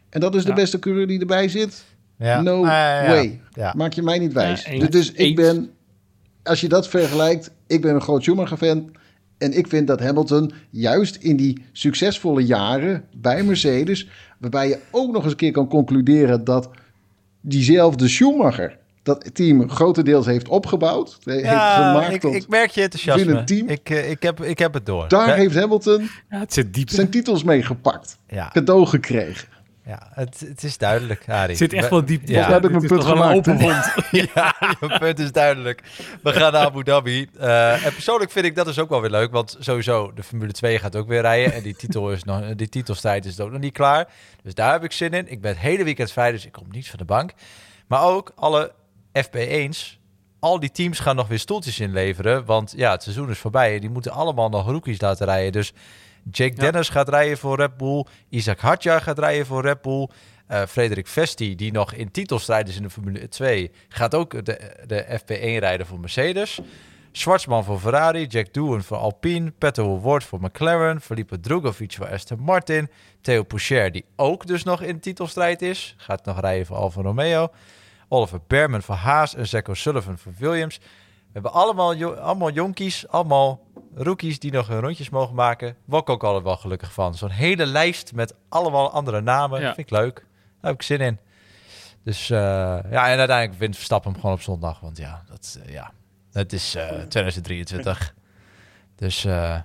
En dat is de beste coureur die erbij zit?
Ja.
No way.
Ja.
Maak je mij niet wijs. dus, dus ik ben... Als je dat vergelijkt... Ik ben een groot Schumacher-fan... En ik vind dat Hamilton juist in die succesvolle jaren bij Mercedes, waarbij je ook nog eens een keer kan concluderen dat diezelfde Schumacher dat team grotendeels heeft opgebouwd,
ja,
heeft gemaakt
ik, ik merk je enthousiasme. Team. Ik, ik, heb, ik heb het door.
Daar ja. heeft Hamilton
ja, het zit diep.
zijn titels mee gepakt.
Ja.
Cadeau gekregen.
Ja, het, het is duidelijk, Harry.
Het zit echt wel diep.
Ja, heb ik mijn punt gemaakt.
Open mond.
ja, je punt is duidelijk. We gaan naar Abu Dhabi. Uh, en persoonlijk vind ik dat dus ook wel weer leuk, want sowieso de Formule 2 gaat ook weer rijden en die titel is nog, die titelstrijd is ook nog niet klaar. Dus daar heb ik zin in. Ik ben het hele weekend vrij, dus ik kom niet van de bank. Maar ook alle FP1's. Al die teams gaan nog weer stoeltjes inleveren, want ja, het seizoen is voorbij en die moeten allemaal nog rookies laten rijden. Dus Jake ja. Dennis gaat rijden voor Red Bull. Isaac Hadja gaat rijden voor Red Bull. Uh, Frederik Vesti, die nog in titelstrijd is in de Formule 2, gaat ook de, de FP1 rijden voor Mercedes. Schwarzman voor Ferrari, Jack Doohan voor Alpine, Petro Ward voor McLaren, Felipe Drugovic voor Aston Martin, Theo Poucher, die ook dus nog in titelstrijd is, gaat nog rijden voor Alfa Romeo, Oliver Berman voor Haas en Zach Sullivan voor Williams. We hebben allemaal, jo- allemaal jonkies, allemaal rookies die nog hun rondjes mogen maken. Word ik ook altijd wel gelukkig van. Zo'n hele lijst met allemaal andere namen,
Ja.
vind ik leuk. Daar heb ik zin in. Dus eh, ja, en uiteindelijk wint Verstappen hem gewoon op zondag. Want ja, dat, eh, ja, het is eh 2023. Dus eh,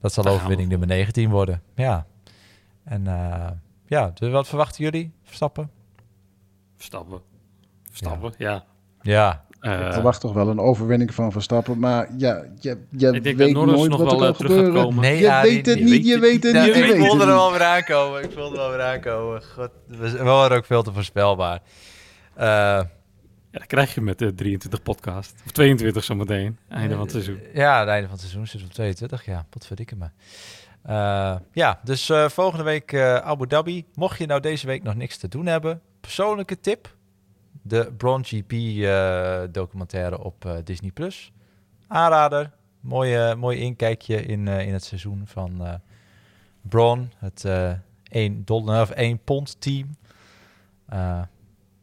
dat zal overwinning nummer 19 worden. Ja. En ja, dus wat verwachten jullie? Verstappen?
Verstappen. Verstappen, ja.
Ja,
Ik verwacht toch wel een overwinning van Verstappen. Maar ja, je, je
Ik denk dat
weet
Norris
nooit
nog
wat er
wel,
kan
eh, terug gaat
gebeuren.
komen.
Nee,
je weet het niet, je weet het niet, je
ik
weet
voelde er wel weer aankomen. Ik voelde er wel weer aankomen. God, we waren ook veel te voorspelbaar. Eh,
ja, dat krijg je met de 23 podcast. Of 22 zometeen, einde van het seizoen.
Ja, het einde van het seizoen zit op 22. Ja, wat verdikken me. Eh, ja, dus eh, volgende week eh, Abu Dhabi. Mocht je nou deze week nog niks te doen hebben, persoonlijke tip: de Bron GP eh, documentaire op eh, Disney Plus. Aanrader. Mooie, mooi inkijkje in, eh, in het seizoen van Braun, het eh 1 dollar of 1 pond team.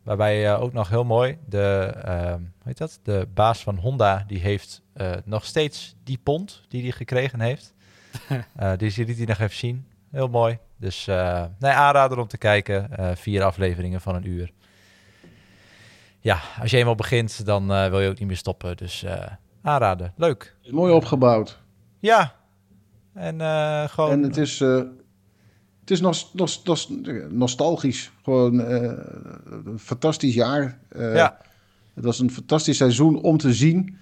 Waarbij ook nog heel mooi de, hoe heet dat? de baas van Honda, die heeft nog steeds die pond die hij gekregen heeft. Dus die liet hij nog even zien. Heel mooi. Dus nee, aanrader om te kijken. Vier afleveringen van een uur. Ja, als je eenmaal begint, dan eh, wil je ook niet meer stoppen. Dus eh aanrader. Leuk.
Mooi opgebouwd.
Ja. En eh, gewoon...
En het is, het is nos, nos- nostalgisch. Gewoon een fantastisch jaar.
Ja,
Het was een fantastisch seizoen om te zien.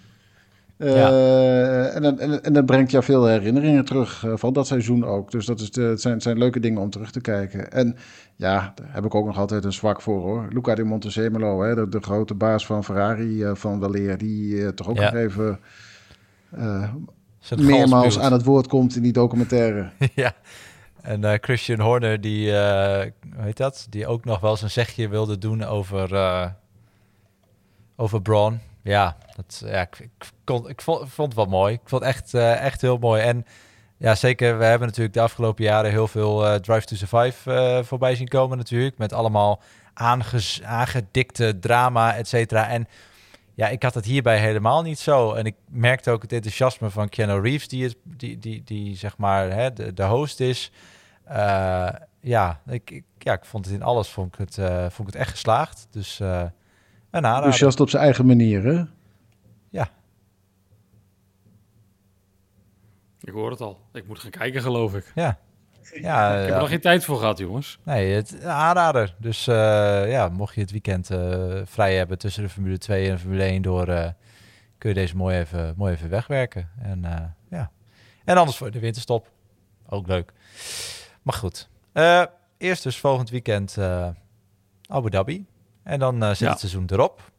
Eh, en, dan- en, en dat brengt jou veel herinneringen terug eh, van dat seizoen ook. Dus dat is de, het, zijn, zijn leuke dingen om terug te kijken. En ja, daar heb ik ook nog altijd een zwak voor hoor. Luca di Montezemolo, hè, de, de grote baas van Ferrari eh, van Waleer, die toch ook
Ja.
nog even meermaals aan het woord komt in die documentaire.
ja. En Christian Horner, die, hoe heet dat? Die ook nog wel zijn zegje wilde doen over, over Braun. Ja, dat, ja ik, ik, vond, vond het wel mooi. Ik vond het echt, eh, echt heel mooi. En ja, zeker, we hebben natuurlijk de afgelopen jaren heel veel eh, Drive to Survive eh, voorbij zien komen natuurlijk. Met allemaal aangedikte drama, et cetera. En ja, ik had het hierbij helemaal niet zo. En ik merkte ook het enthousiasme van Keanu Reeves, die, het, die, die, die zeg maar hè, de, de host is. Ja, ik, ik, ja, ik vond het in alles vond ik het, vond ik het echt geslaagd. Dus.
Enthousiast op zijn eigen manier, hè?
Ja,
Ik hoor het al. Ik moet gaan kijken, geloof ik.
ja. Ja,
Ik heb
ja.
er nog geen tijd voor gehad, jongens.
nee, het aanrader. Dus eh, ja, mocht je het weekend eh, vrij hebben tussen de Formule 2 en de Formule 1 door, eh, kun je deze mooi even, mooi even wegwerken. En eh, ja. En anders voor de winterstop. Ook leuk. Maar goed. Eh, eerst dus volgend weekend eh, Abu Dhabi. En dan eh, zit
Ja.
het seizoen erop.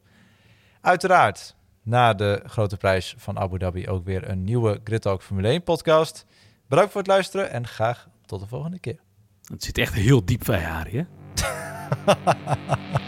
Uiteraard, na de grote prijs van Abu Dhabi ook weer een nieuwe Grid Talk Formule 1 podcast. Bedankt voor het luisteren en graag tot de volgende keer.
Het zit echt heel diep bij Harry, hè?